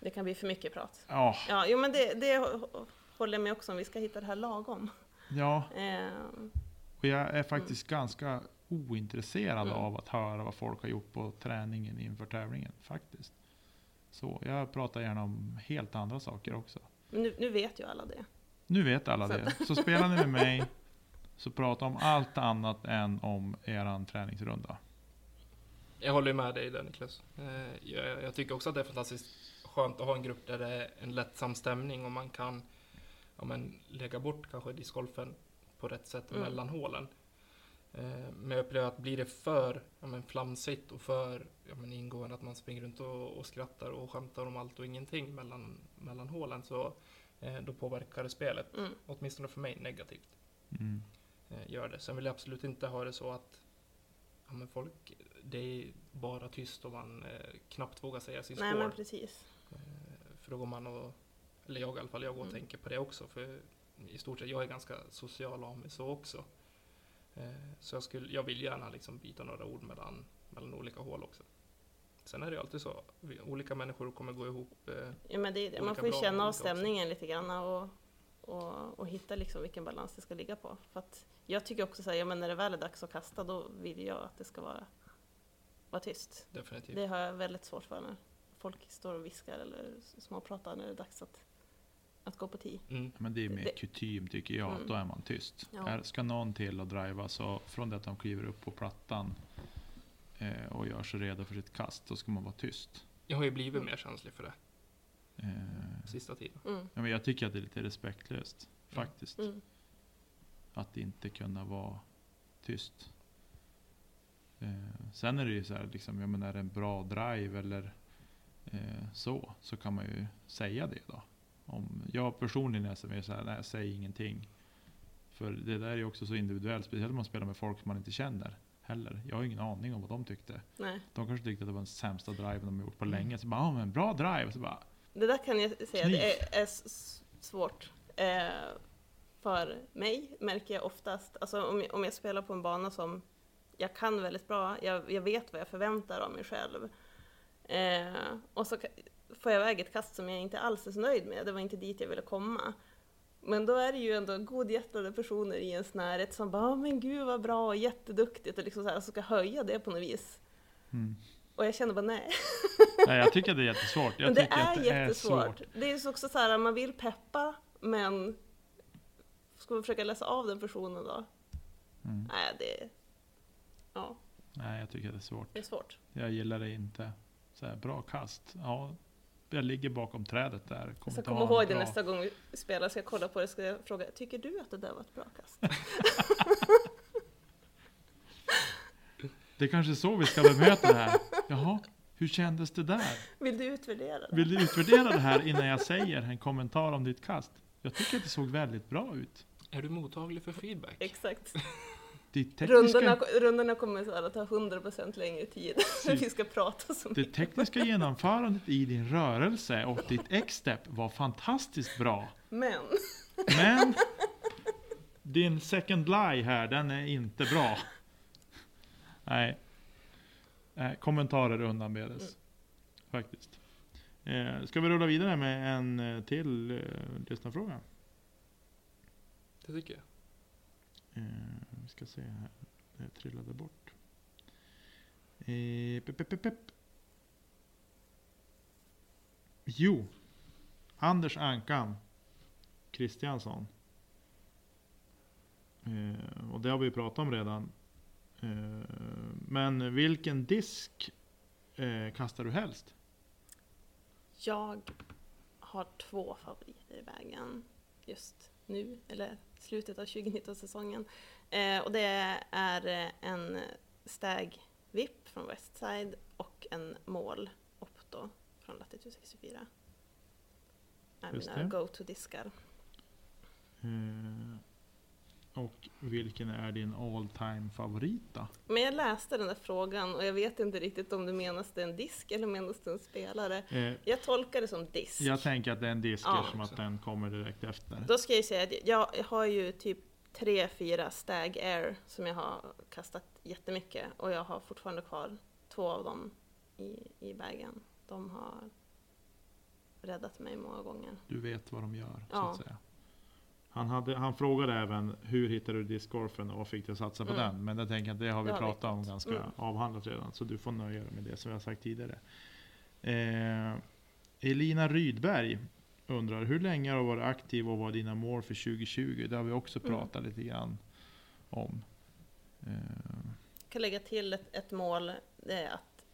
Det kan bli för mycket prat. ja, Ja, jo men det, det hå- håller jag med också om, vi ska hitta det här lagom. ja. Eh, Och jag är faktiskt ganska ointresserad Mm. av att höra vad folk har gjort på träningen inför tävlingen, faktiskt. Så jag pratar gärna om helt andra saker också. men nu, nu vet ju alla det. Nu vet alla det. Så spelar ni med mig, så prata om allt annat än om eran träningsrunda. Jag håller med dig där Niklas. Eh, Jag, jag tycker också att det är fantastiskt skönt att ha en grupp där det är en lättsam stämning och man kan ja, men, lägga bort kanske discgolfen på rätt sätt Mm. mellan hålen. Eh, Men jag upplever att blir det för ja, men, flamsigt och för ja, men, ingående att man springer runt och, och skrattar och skämtar om allt och ingenting mellan, mellan hålen så eh, då påverkar det spelet, Mm. åtminstone för mig, negativt. Mm. eh, gör det. Sen vill jag absolut inte ha det så att ja, men folk, det är bara tyst och man eh, knappt vågar säga sin Nej score. men precis. Eh, för då går man och, eller jag i alla fall, jag går och Mm. tänker på det också. För i stort sett, jag är ganska social av mig så också. Eh, så jag, skulle, jag vill gärna liksom byta några ord mellan, mellan olika hål också. Sen är det ju alltid så, olika människor kommer gå ihop. Eh, Ja, men det är det. Man får ju känna av olika också. stämningen lite grann och, och, och hitta liksom vilken balans det ska ligga på. För jag tycker också så här, ja, men när det väl är dags att kasta då vill jag att det ska vara, vara tyst. definitivt. Det har jag väldigt svårt för när folk står och viskar eller småpratar när det är dags att, att gå på tee. Mm. Men det är mer kutym tycker jag, Mm. då är man tyst. Ja. Här ska någon till och driva så från det att de kliver upp på plattan eh, och gör sig redo för sitt kast, då ska man vara tyst. Jag har ju blivit mer känslig för det Eh, sista tiden. Mm. ja, men jag tycker att det är lite respektlöst, faktiskt. Mm. Att inte kunna vara tyst. Eh, sen är det ju så här, liksom, jag menar, är det en bra drive eller eh, så, så kan man ju säga det då. Om jag personligen är så här, nej, säg ingenting. För det där är ju också så individuellt, speciellt om man spelar med folk som man inte känner heller. Jag har ingen aning om vad de tyckte. Nej. De kanske tyckte att det var den sämsta driven de gjort på Mm. länge. Så bara, ja men bra drive! Så bara, Det där kan jag säga, det är, är svårt. Eh, för mig märker jag oftast, alltså om jag, om jag spelar på en bana som jag kan väldigt bra, jag, jag vet vad jag förväntar av mig själv. Eh, och så får jag iväg ett kast som jag inte alls är så nöjd med, det var inte dit jag ville komma. Men då är det ju ändå godhjärtade personer i ens närhet som bara "Ah, men gud vad bra, jätteduktigt” och liksom så här, så ska höja det på något vis. mm. Och jag känner bara nej. Nej, jag tycker det är jättesvårt. Jag men det tycker är att det jättesvårt. är svårt. det är också så här, man vill peppa, men ska man försöka läsa av den personen då? Mm. Nej, det, ja, Nej, jag tycker det är svårt. det är svårt. Jag gillar det inte. Så här, bra kast. Ja, jag ligger bakom trädet där. Jag Kommer ska komma ihåg det bra- nästa gång vi spelar, ska jag kolla på det, ska jag fråga, tycker du att det där var ett bra kast? Det är kanske är så vi ska bemöta det här. Jaha, hur kändes det där? Vill du utvärdera det? Vill du utvärdera det här innan jag säger en kommentar om ditt kast? Jag tycker att det såg väldigt bra ut. Är du mottaglig för feedback? Exakt. Ditt tekniska, Rundorna, rundorna kommer så att ta 100% längre tid. Precis. vi ska prata så det mycket. tekniska genomförandet i din rörelse och ditt X-step var fantastiskt bra. Men, Men din second lie här, den är inte bra. Nej. Nej kommentarer undanbedes. Mm. Faktiskt. Eh, ska vi rulla vidare med en eh, till eh, lyssnarfråga? Det tycker jag. Eh, vi ska se här. Det trillade bort. Eh, pep, pep, pep. Jo. Anders Ankan Kristiansson. Eh, och det har vi pratat om redan. Eh, men vilken disk eh, kastar du helst? Jag har två favoriter i vägen just nu, eller slutet av 2019-säsongen. Eh, och det är eh, en Stag VIP från Westside och en Mål Opto från Latitude 64. är Just mina go-to-diskar. Eh, och vilken är din all time favorit då? Men jag läste den där frågan och jag vet inte riktigt om det menas det en disk eller menas det en spelare. Eh, Jag tolkar det som disk. jag tänker att det är en disk Ja. eftersom att den kommer direkt efter. Då ska jag säga att jag har ju typ tre, fyra Stag Air som jag har kastat jättemycket och jag har fortfarande kvar två av dem i, i bagen. De har räddat mig många gånger. Du vet vad de gör, så Ja. att säga. Han, hade, han frågade även hur hittade du discgolfen och vad fick dig att satsa på Mm. den? Men jag tänker att det har vi Det har vi pratat om gjort. ganska Mm. avhandlat redan. Så du får nöja dig med det som jag har sagt tidigare. Eh, Elina Rydberg undrar, hur länge har du varit aktiv och vad är dina mål för 2020? Det har vi också Mm. pratat lite grann om. Eh, Jag kan lägga till ett, ett mål, det är att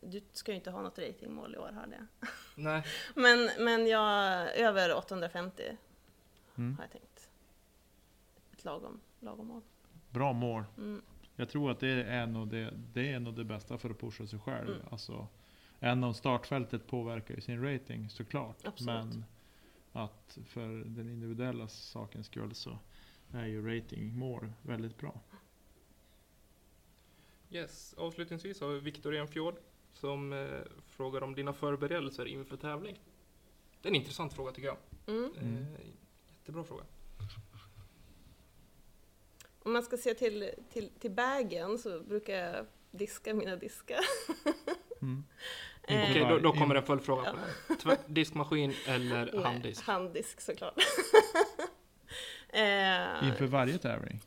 du ska ju inte ha något ratingmål i år hörde jag. Nej, Men, men jag, över 850 mm. har jag tänkt. Ett lagom, lagom mål. Bra mål. Mm. Jag tror att det är nog det, det, är nog det bästa för att pusha sig själv. Mm. Alltså, även om startfältet påverkar ju sin rating såklart. Absolut. Men att för den individuella sakens skull så är ju ratingmål väldigt bra. yes. Avslutningsvis har vi Viktor Enfjord som eh, frågar om dina förberedelser inför tävling. Det är en intressant fråga tycker jag. Mm. Mm. Eh, jättebra fråga. Om man ska se till, till, till bagen så brukar jag diska mina diskar. Mm. Okej, då, då kommer en följdfråga på det. Tvär- Diskmaskin eller nej, handdisk? Handdisk såklart. eh, Inför varje tävling.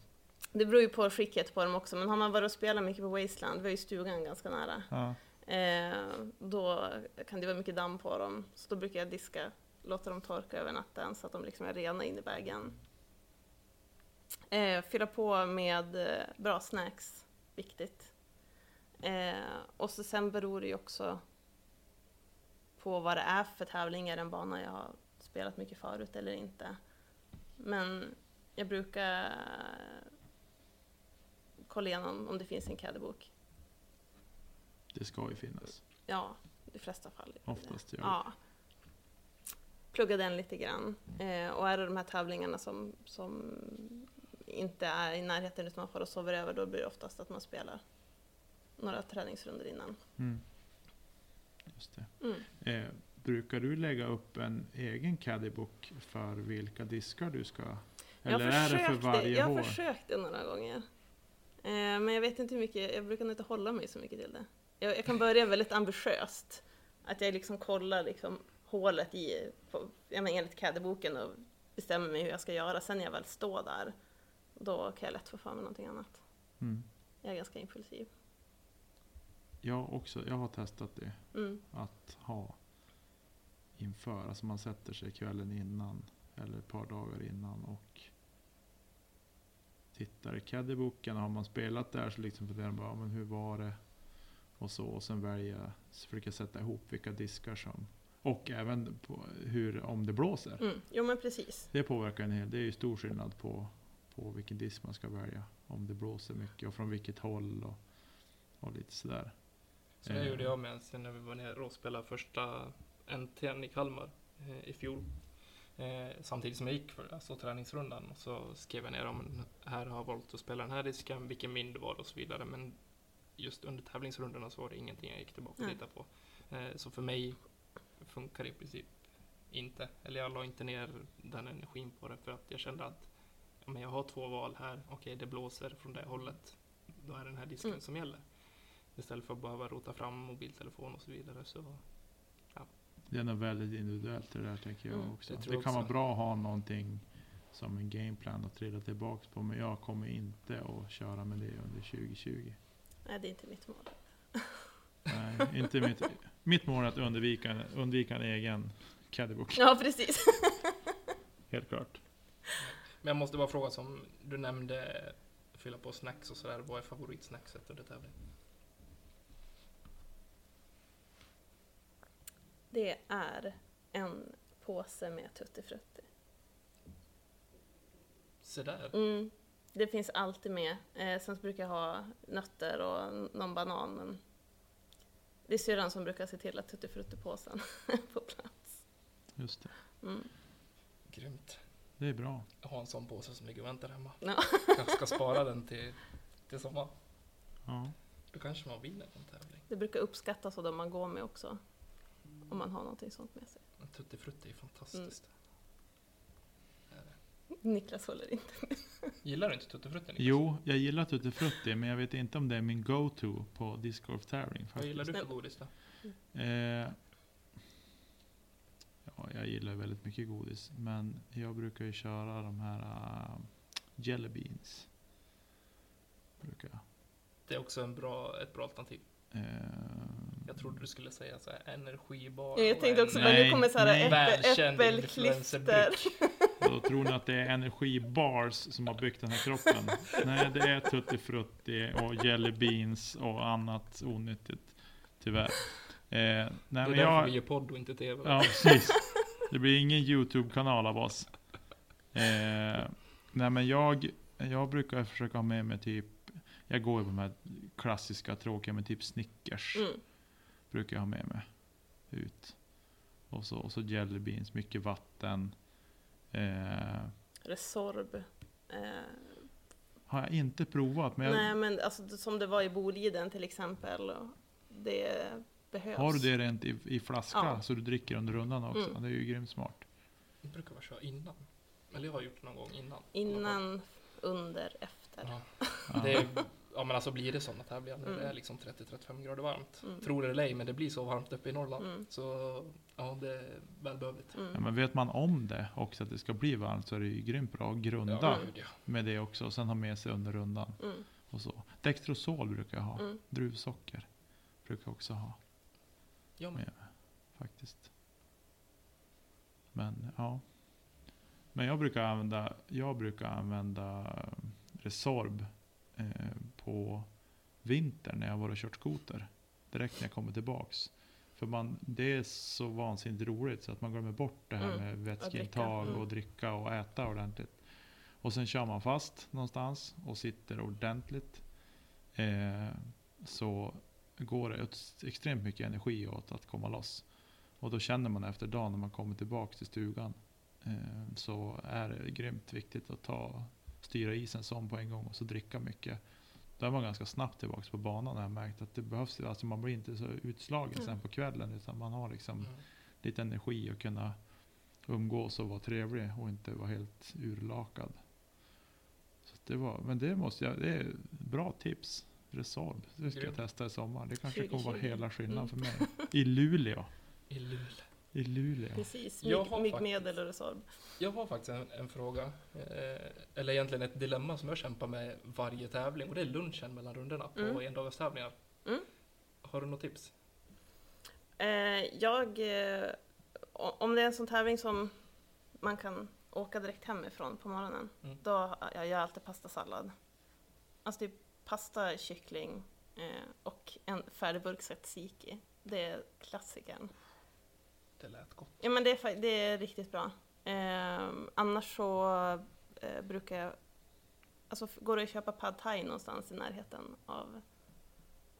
det beror ju på skicket på dem också, men har man varit och spelat mycket på Wasteland, vi har ju stugan ganska nära, Ja. eh, då kan det vara mycket damm på dem. Så då brukar jag diska, låta dem torka över natten så att de liksom är rena in i bagen. Eh, fylla på med bra snacks, viktigt. Eh, och så sen beror det ju också på vad det är för tävling, är det en bana jag har spelat mycket förut eller inte. Men jag brukar kolla igenom om det finns en caddybok. Det ska ju finnas. Ja, i de flesta fall. Oftast gör. Ja. Plugga den lite grann. Eh, och är det de här tävlingarna som, som inte är i närheten utan man får och sover över, då blir det oftast att man spelar några träningsrunder innan. Mm. Just det. Mm. Eh, brukar du lägga upp en egen caddybook för vilka diskar du ska? Jag Eller är det för varje Jag har försökt det några gånger. Eh, men jag vet inte hur mycket, jag brukar nog inte hålla mig så mycket till det. Jag, jag kan börja väldigt ambitiöst. Att jag liksom kollar liksom hålet i, på, ja, men enligt caddyboken och bestämmer mig hur jag ska göra. Sen när jag väl står där, då kan jag lätt få för mig någonting annat. Mm. Jag är ganska impulsiv. Jag också. Jag har testat det. Mm. att ha inför. Alltså man sätter sig kvällen innan eller ett par dagar innan och tittar i caddyboken. Har man spelat där så liksom funderar man bara, men hur var det? Och så. Och sen välja, försöka sätta ihop vilka diskar som och även hur, om det blåser. Mm. Jo men precis. Det påverkar en hel Det är ju stor skillnad på, på vilken disk man ska välja. Om det blåser mycket och från vilket håll och, och lite sådär. Så det Eh. gjorde jag med sen när vi var nere och spelade första NT'n i Kalmar eh, i fjol. Eh, samtidigt som jag gick för alltså, träningsrundan och så skrev jag ner om här har jag valt att spela den här disken, vilken min det var och så vidare. Men just under tävlingsrundorna så var det ingenting jag gick tillbaka och tittade på. Eh, så för mig funkar det i princip inte. Eller jag la inte ner den energin på det för att jag kände att ja, men jag har två val här. Okej, det blåser från det hållet. Då är det den här disken Mm. som gäller. Istället för att behöva rota fram mobiltelefon och så vidare. Så Det är nog väldigt individuellt det där tänker jag Mm, också. det Det, kan vara också. bra att ha någonting som en gameplan att trilla tillbaks på. Men jag kommer inte att köra med det under 2020. Nej, det är inte mitt mål. Nej, inte mitt, mitt mål är att undvika, undvika en egen caddybook. Ja, precis. Helt klart. Men jag måste bara fråga som du nämnde fylla på snacks och sådär. Vad är favoritsnackset under tävling? Det är en påse med Tutti Frutti. Se där. Mm. Det finns alltid med. Eh, sen brukar jag ha nötter och någon banan. Men det är syrran som brukar se till att Tutti Frutti-påsen är på plats. Just det. Mm. Grymt. Det är bra. Jag har en sån påse som ligger och väntar hemma. Ja. Kanske ska spara den till, till sommaren. Ja. Då kanske man vinner en tävling. Det brukar uppskattas av de man går med också. Om man har någonting sånt med sig. Tutti Frutti är fantastiskt. Mm. Niklas håller inte. Gillar du inte Tutti Frutti? Niklas? Jo, jag gillar Tutti Frutti, men jag vet inte om det är min go-to på discgolf tävling Vad gillar du för godis då? Eh, ja, jag gillar väldigt mycket godis, men jag brukar ju köra de här uh, jelly beans. Brukar jag. Det är också en bra, ett bra alternativ. Eh, Jag trodde du skulle säga så här energibar. Jag tänkte en- också, Nej, men nu kommer så här äppelklister. Då tror ni att det är energibars som har byggt den här kroppen? Nej, det är Tutti Frutti och jelly beans och annat onyttigt. Tyvärr. Eh, nej, Det men är därför jag, vi gör podd och inte TV. Ja, precis. Det blir ingen YouTube-kanal av oss. Eh, nej, men jag, jag brukar försöka ha med mig typ, jag går ju på de här klassiska tråkiga med typ Snickers. Mm. Brukar jag ha med mig ut. Och så, och så jelly beans, mycket vatten. Eh, Resorb. Eh, har jag inte provat, men jag, nej, men alltså, som det var i Boliden till exempel. Det behövs. har du det rent i, i flaska Ja. så du dricker under rundan också? Mm. Det är ju grymt smart. Det brukar vara köra innan. Eller jag har gjort det någon gång innan. Innan, under, efter. Ja. Ja. Det är, ja men alltså blir det sådana tävlingar när Mm. det är liksom 30-35 grader varmt. Mm. Tror det eller ej, men det blir så varmt uppe i Norrland. Mm. Så ja, det är välbehövligt. Mm. Ja, men vet man om det också, att det ska bli varmt, så är det ju grymt bra att grunda. Ja, ja. med det också och sen ha med sig under rundan Mm. och så. Dextrosol brukar jag ha. Mm. Druvsocker brukar jag också ha Ja, men, med faktiskt. Men ja. Men jag brukar använda, jag brukar använda eh, Resorb eh, på vintern när jag var och kört skoter. Direkt när jag kommer tillbaks. För man, det är så vansinnigt roligt så att man glömmer bort det här Mm. med vätskeintag mm. och dricka och äta ordentligt. Och sen kör man fast någonstans och sitter ordentligt. Eh, så går det extremt mycket energi åt att komma loss. Och då känner man efter dagen när man kommer tillbaka till stugan. Eh, så är det grymt viktigt att ta, styra isen som på en gång och så dricka mycket. Då är man ganska snabbt tillbaka på banan har jag märkt att det behövs, alltså man blir inte så utslagen Mm. sen på kvällen utan man har liksom mm. lite energi att kunna umgås och vara trevlig och inte vara helt urlakad. Så det var, men det måste jag, det är bra tips. Resolve, det ska jag testa i sommar. Det kanske kommer vara 2020. hela skillnaden Mm. för mig. I Luleå. I Luleå. I Luleå. Precis, Jag myggmedel och Resorb. Jag har faktiskt en, en fråga, eh, eller egentligen ett dilemma som jag kämpar med varje tävling och det är lunchen mellan rundorna på Mm. endagstävlingar. Mm. Har du något tips? Eh, jag, eh, om det är en sån tävling som man kan åka direkt hemifrån på morgonen, Mm. då jag gör alltid pastasallad. Alltså typ pasta, kyckling eh, och en färdig burk tzatziki. Det är klassikern. Det lät gott. Ja men det är, det är riktigt bra. Eh, annars så eh, brukar jag, alltså går det att köpa pad thai någonstans i närheten av,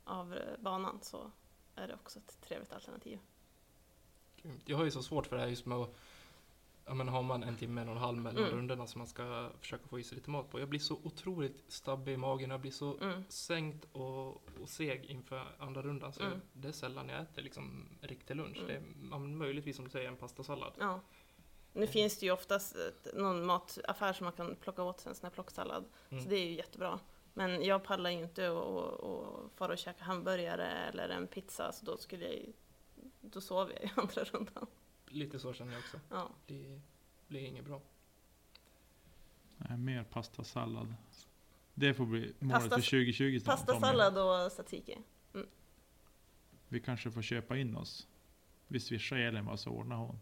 av eh, banan så är det också ett trevligt alternativ. Jag har ju så svårt för det här just med att Ja men har man en timme, en och en halv mellan Mm. rundorna som man ska försöka få i sig lite mat på. Jag blir så otroligt stabbig i magen, jag blir så Mm. sänkt och, och seg inför andra rundan. Så Mm. det är sällan jag äter liksom riktig lunch. Mm. Det är ja, möjligtvis som du säger en pastasallad. Ja. Nu finns det ju oftast någon mataffär som man kan plocka åt sig en sån här plocksallad. Mm. Så det är ju jättebra. Men jag pallar ju inte att fara och käka hamburgare eller en pizza, så då skulle jag ju, då sover jag i andra rundan. Lite så känner jag också. Ja. Det blir inget bra. Nej, mer pastasallad. Det får bli målet Pasta- för 2020 snart, Tommy. Pastasallad och tzatziki. Vi kanske får köpa in oss. Vi swishar Elin vad så ordnar hon.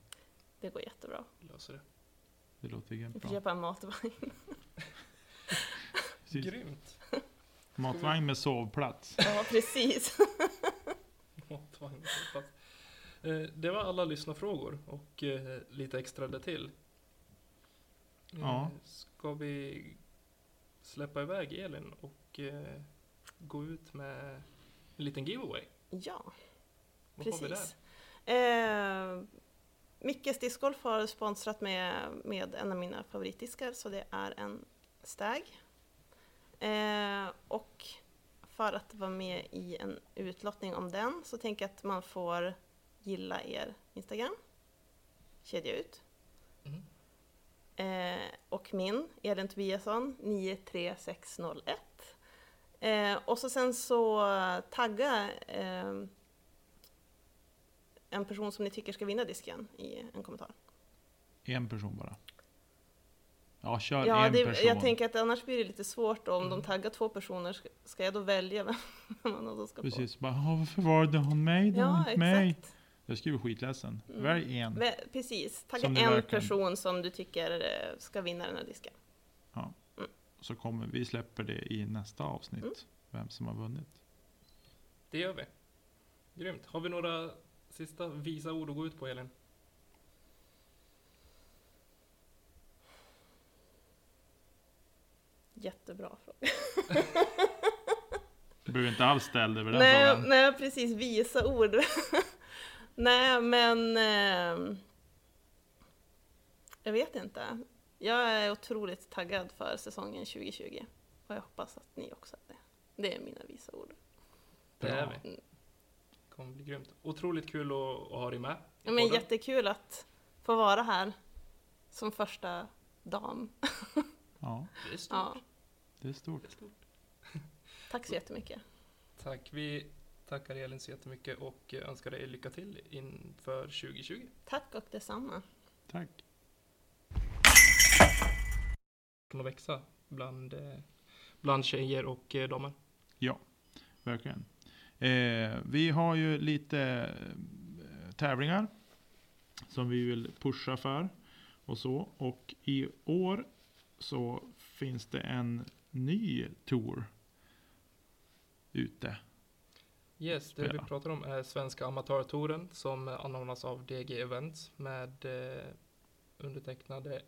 Det går jättebra. Löser det. Det låter Vi grymt får bra. köpa en matvagn. Grymt! Matvagn med sovplats. Ja, precis. Matvagn på plats. Eh, Det var alla lyssnarfrågor och eh, lite extra där till. Eh, Ja. Ska vi släppa iväg Elin och gå ut med en liten giveaway? Ja, Vad precis. Eh, Mickes discgolf har sponsrat med, med en av mina favoritdiskar, så det är en Stag. Eh, och för att vara med i en utlottning om den så tänker jag att man får gilla er Instagram, kedja ut. Mhm. Eh, och min, Elin Tobiasson, 93601. Eh, och så sen så tagga eh, en person som ni tycker ska vinna disken i en kommentar. En person bara. Ja, kör Ja, en det, person. jag tänker att annars blir det lite svårt om Mm. de taggar två personer. Ska, ska jag då välja vem man då ska Precis, bara "Åh, varför valde hon mig? Ja, inte mig? Jag skulle bli skitledsen. Mm. Välj en. Vä- Precis, tagga en verkligen- person som du tycker eh, ska vinna den här disken. Så kommer vi släpper det i nästa avsnitt. Mm. Vem som har vunnit. Det gör vi. Grymt. Har vi några sista visa ord att gå ut på Elin? Jättebra fråga. Du behöver inte alls ställa dig över den Nej, frågan. nej, precis, visa ord. nej, men... Eh, jag vet inte. Jag är otroligt taggad för säsongen 2020. Och jag hoppas att ni också är det. Det är mina visa ord. Det är vi. Det kommer bli grymt. Otroligt kul att, att ha dig med. Ja, men jättekul att få vara här som första dam. Ja, Det är stort. Ja, det är stort. Det är stort. tack så jättemycket. Tack. Vi tackar Elin så jättemycket och önskar dig lycka till inför 2020. Tack och detsamma. Tack. Att växa bland, eh, bland tjejer och eh, damer. Verkligen. Eh, vi har ju lite eh, tävlingar som vi vill pusha för och så. Och i år så finns det en ny tour ute. Yes, det vi pratar om är Svenska Amatörtouren som anordnas av DG Events med eh, undertecknade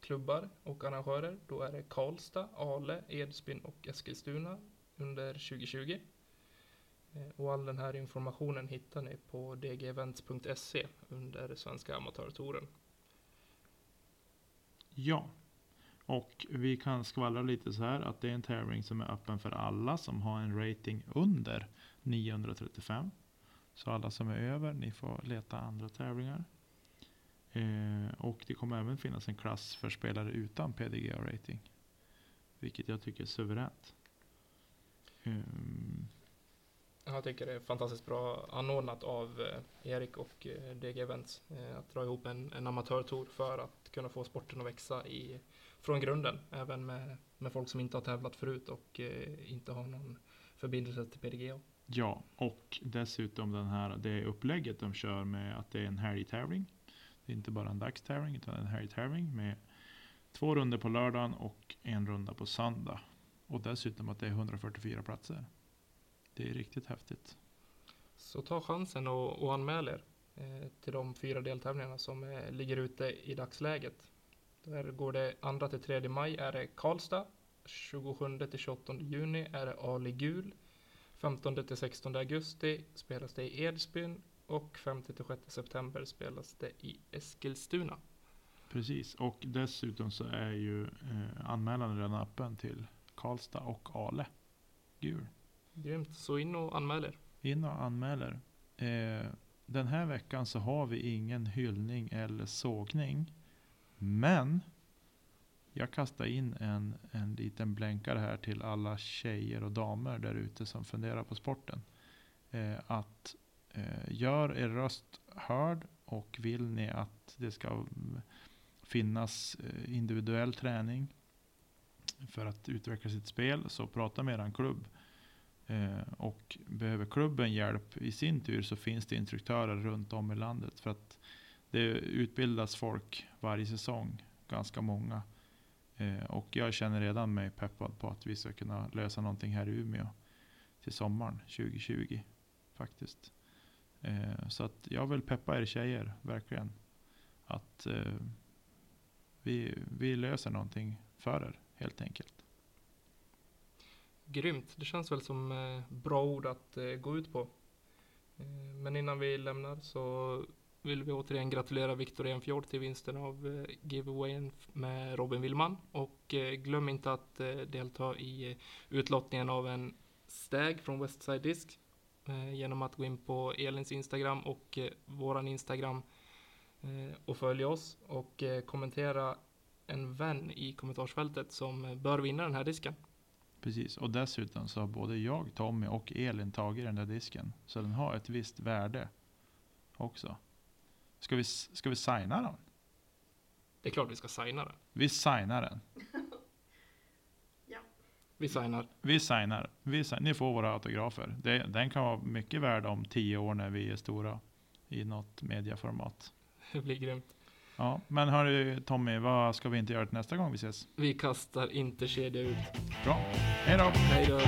klubbar och arrangörer. Då är det Karlstad, Ale, Edsbyn och Eskilstuna under 2020. Eh, och all den här informationen hittar ni på dgevents.se under Svenska Amatörtouren. Ja. Och vi kan skvallra lite så här att det är en tävling som är öppen för alla som har en rating under 935. Så alla som är över, ni får leta andra tävlingar. Eh, och det kommer även finnas en klass för spelare utan PDGA-rating. Vilket jag tycker är suveränt. Um. Jag tycker det är fantastiskt bra anordnat av eh, Erik och eh, DG Events eh, att dra ihop en, en amatörtour för att kunna få sporten att växa i, från grunden. Även med, med folk som inte har tävlat förut och eh, inte har någon förbindelse till PDGA. Ja, och dessutom den här, det upplägget de kör med att det är en helgtävling. Det är inte bara en dagstävling utan en helgtävling med två runder på lördagen och en runda på söndag. Och dessutom att det är 144 platser. Det är riktigt häftigt. Så ta chansen och, och anmäl er eh, till de fyra deltävlingarna som eh, ligger ute i dagsläget. Där går det 2 till 3 maj är det Karlstad, 27 till 28 juni är det Ali Gul, 15 till 16 augusti spelas det i Edsbyn och 5 till 6 september spelas det i Eskilstuna. Precis, och dessutom så är ju eh, anmälan redan öppen till Karlstad och Ale. Gul. Grymt, så in och anmäl er. In och anmäler. Eh, den här veckan så har vi ingen hyllning eller sågning. Men jag kastar in en, en liten blänkare här till alla tjejer och damer där ute som funderar på sporten. Eh, att eh, gör er röst hörd och vill ni att det ska eh, finnas eh, individuell träning för att utveckla sitt spel, så prata med er klubb. Eh, och behöver klubben hjälp i sin tur så finns det instruktörer runt om i landet. För att det utbildas folk varje säsong, ganska många. Eh, och jag känner redan mig peppad på att vi ska kunna lösa någonting här i Umeå till sommaren 2020 faktiskt. Eh, så att jag vill peppa er tjejer, verkligen. Att eh, vi, vi löser någonting för er, helt enkelt. Grymt, det känns väl som eh, bra ord att eh, gå ut på. Eh, men innan vi lämnar så vill vi återigen gratulera Viktor Enfjord till vinsten av eh, giveawayen med Robin Willman. Och eh, glöm inte att eh, delta i utlottningen av en stag från Westside Disc genom att gå in på Elins Instagram och våran Instagram och följa oss och kommentera en vän i kommentarsfältet som bör vinna den här disken. Precis, och dessutom så har både jag, Tommy och Elin tagit den där disken. Så den har ett visst värde också. Ska vi, ska vi signa den? Det är klart vi ska signa den. Vi signar den. Vi signar. Vi signar. Vi sign, ni får våra autografer. Det, den kan vara mycket värd om tio år när vi är stora i något mediaformat. Det blir grymt. Ja, men hörru Tommy, vad ska vi inte göra till nästa gång vi ses? Vi kastar inte kedja ut. Bra, hej då! Hej då!